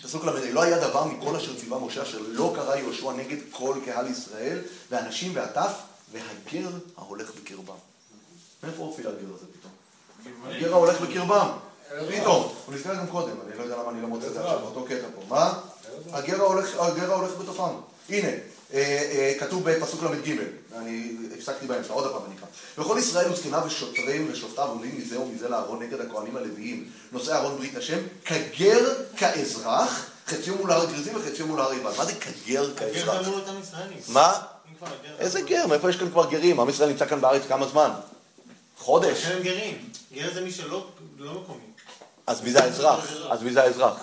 פסוק ל"ה, לא היה דבר מכל אשר ציווה משה אשר לא קרא יהושע נגד כל קהל ישראל, ואנשים והטף, והגר ההולך בקרבם. מאיפה הופיע הגר הזה פתאום? הגר ההולך בקרבם. פתאום. הוא נזכר גם קודם, אני לא יודע למה אני לא מוצא את זה עכשיו, באותו קטע פה. מה? הגר ההולך, הגר ההולך בתוכם. הנה, אה, אה, כתוב בפסוק ל"ג, אני הפסקתי באמצע, עוד פעם אני אקרא. וכל ישראל וזקניו ושוטרים ושופטיו עומדים מזה ומזה לארון נגד הכהנים הלוויים, נושאי ארון ברית השם, כגר כאזרח, חציו מול הר גריזים וחציו מול הר עיבל. מה זה כגר גר כאזרח? ישראלים. מה? איזה גר? מאיפה יש כאן כבר גרים? עם ישראל נמצא כאן בארץ כמה זמן? חודש. הם גרים. גר זה מי שלא לא מקומי. אז מי זה האזרח? אז מי זה האזרח?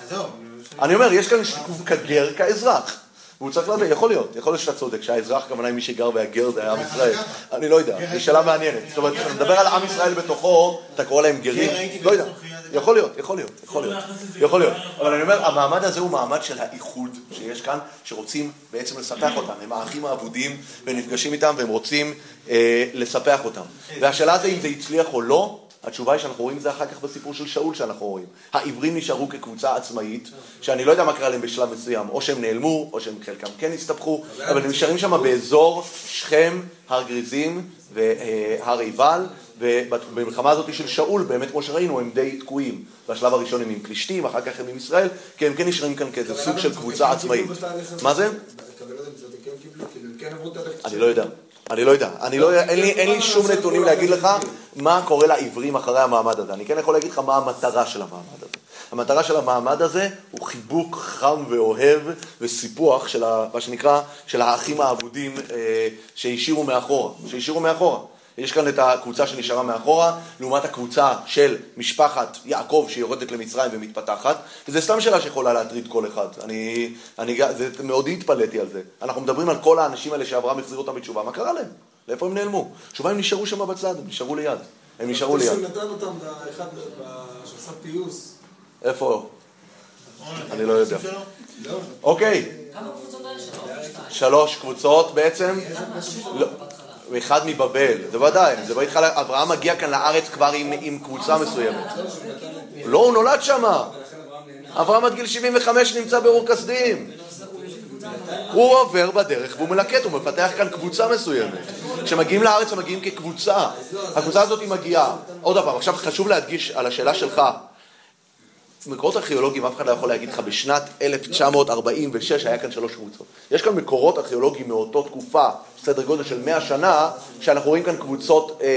אני אומר, יש כאן שיקוף כגר כאזרח. והוא צריך לדעת, יכול להיות, יכול להיות שאתה צודק, שהאזרח, הכוונה מי שגר והגר זה עם ישראל. אני לא יודע, זו שאלה מעניינת. זאת אומרת, כשאתה מדבר על עם ישראל בתוכו, אתה קורא להם גרים? לא יודע. יכול להיות, יכול להיות, יכול להיות, יכול להיות. אבל אני אומר, המעמד הזה הוא מעמד של האיחוד שיש כאן, שרוצים בעצם לספח אותם. הם האחים האבודים, ונפגשים איתם, והם רוצים אה, לספח אותם. והשאלה זה אם זה הצליח או לא, התשובה היא שאנחנו רואים זה אחר כך בסיפור של שאול שאנחנו רואים. העברים נשארו כקבוצה עצמאית, שאני לא יודע מה קרה להם בשלב מסוים, או שהם נעלמו, או שהם חלקם כן הסתבכו, אבל הם נשארים שם באזור שכם, הר גריזים והר עיבל, ובמלחמה הזאת של שאול, באמת כמו שראינו, הם די תקועים. בשלב הראשון הם עם פלישתים, אחר כך הם עם ישראל, כי הם כן נשארים כאן כאיזה סוג של קבוצה עצמאית. מה זה? אני לא יודע. אני לא יודע, אני לא, אין, לי, אין לי שום נתונים להגיד לך מה קורה לעברים אחרי המעמד הזה. אני כן יכול להגיד לך מה המטרה של המעמד הזה. המטרה של המעמד הזה הוא חיבוק חם ואוהב וסיפוח של ה, מה שנקרא, של האחים האבודים אה, שהשאירו מאחורה, שהשאירו מאחורה. יש כאן את הקבוצה שנשארה מאחורה, לעומת הקבוצה של משפחת יעקב שיורדת למצרים ומתפתחת, וזו סתם שאלה שיכולה להטריד כל אחד. אני, אני זה, מאוד התפלאתי על זה. אנחנו מדברים על כל האנשים האלה שאברהם החזיר אותם בתשובה, מה קרה להם? לאיפה הם נעלמו? תשובה, הם נשארו שם בצד, הם נשארו ליד. הם נשארו ליד. נתן אותם לאחד שעשה פיוס. איפה? אני לא יודע. אוקיי. כמה קבוצות האלה שלוש? שלוש קבוצות בעצם. אחד מבבל, זה ודאי, זה לא התחלה, אברהם מגיע כאן לארץ כבר עם, עם קבוצה מסוימת. לא, הוא נולד שם. אברהם עד גיל 75 נמצא באור כסדים. הוא עובר בדרך והוא מלקט, הוא מפתח כאן קבוצה מסוימת. כשמגיעים לארץ הם מגיעים כקבוצה. הקבוצה הזאת היא מגיעה. עוד פעם, עכשיו חשוב להדגיש על השאלה שלך. מקורות ארכיאולוגיים, אף אחד לא יכול להגיד לך, בשנת 1946 היה כאן שלוש קבוצות. יש כאן מקורות ארכיאולוגיים מאותו תקופה, סדר גודל של 100 שנה, שאנחנו רואים כאן קבוצות אה, אה,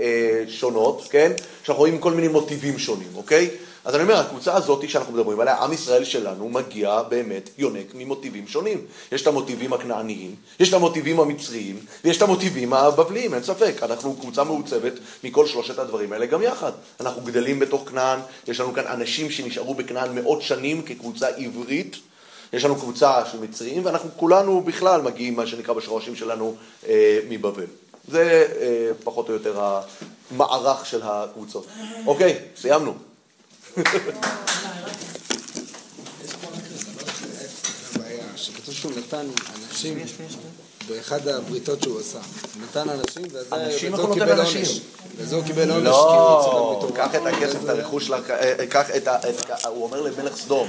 אה, שונות, כן? שאנחנו רואים כל מיני מוטיבים שונים, אוקיי? אז אני אומר, הקבוצה הזאת שאנחנו מדברים עליה, עם ישראל שלנו מגיע באמת, יונק ממוטיבים שונים. יש את המוטיבים הכנעניים, יש את המוטיבים המצריים, ויש את המוטיבים הבבליים, אין ספק. אנחנו קבוצה מעוצבת מכל שלושת הדברים האלה גם יחד. אנחנו גדלים בתוך כנען, יש לנו כאן אנשים שנשארו בכנען מאות שנים כקבוצה עברית. יש לנו קבוצה של מצריים, ואנחנו כולנו בכלל מגיעים, מה שנקרא בשורשים שלנו, אה, מבבל. זה אה, פחות או יותר המערך של הקבוצות. אוקיי, סיימנו. שכתוב שהוא נתן אנשים באחד הבריתות שהוא עשה. נתן אנשים, וזה נותן קיבל. עונש. וזה הוא קיבל עונש לא, מתורה. קח את הכסף, את הרכוש, אה, אה, קח את ה... הוא אומר למלך סדום,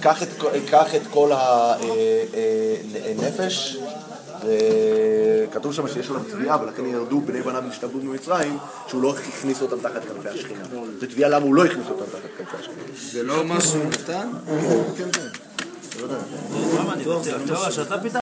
קח את כל- קח את כל הנפש, וכתוב שם שיש עליו תביעה, ולכן ירדו בני בניו והשתברו במצרים, שהוא לא הכניס אותם תחת כנפי השכינה. זו תביעה למה הוא לא הכניס אותם תחת כנפי השכינה. זה לא מה שהוא נתן? למה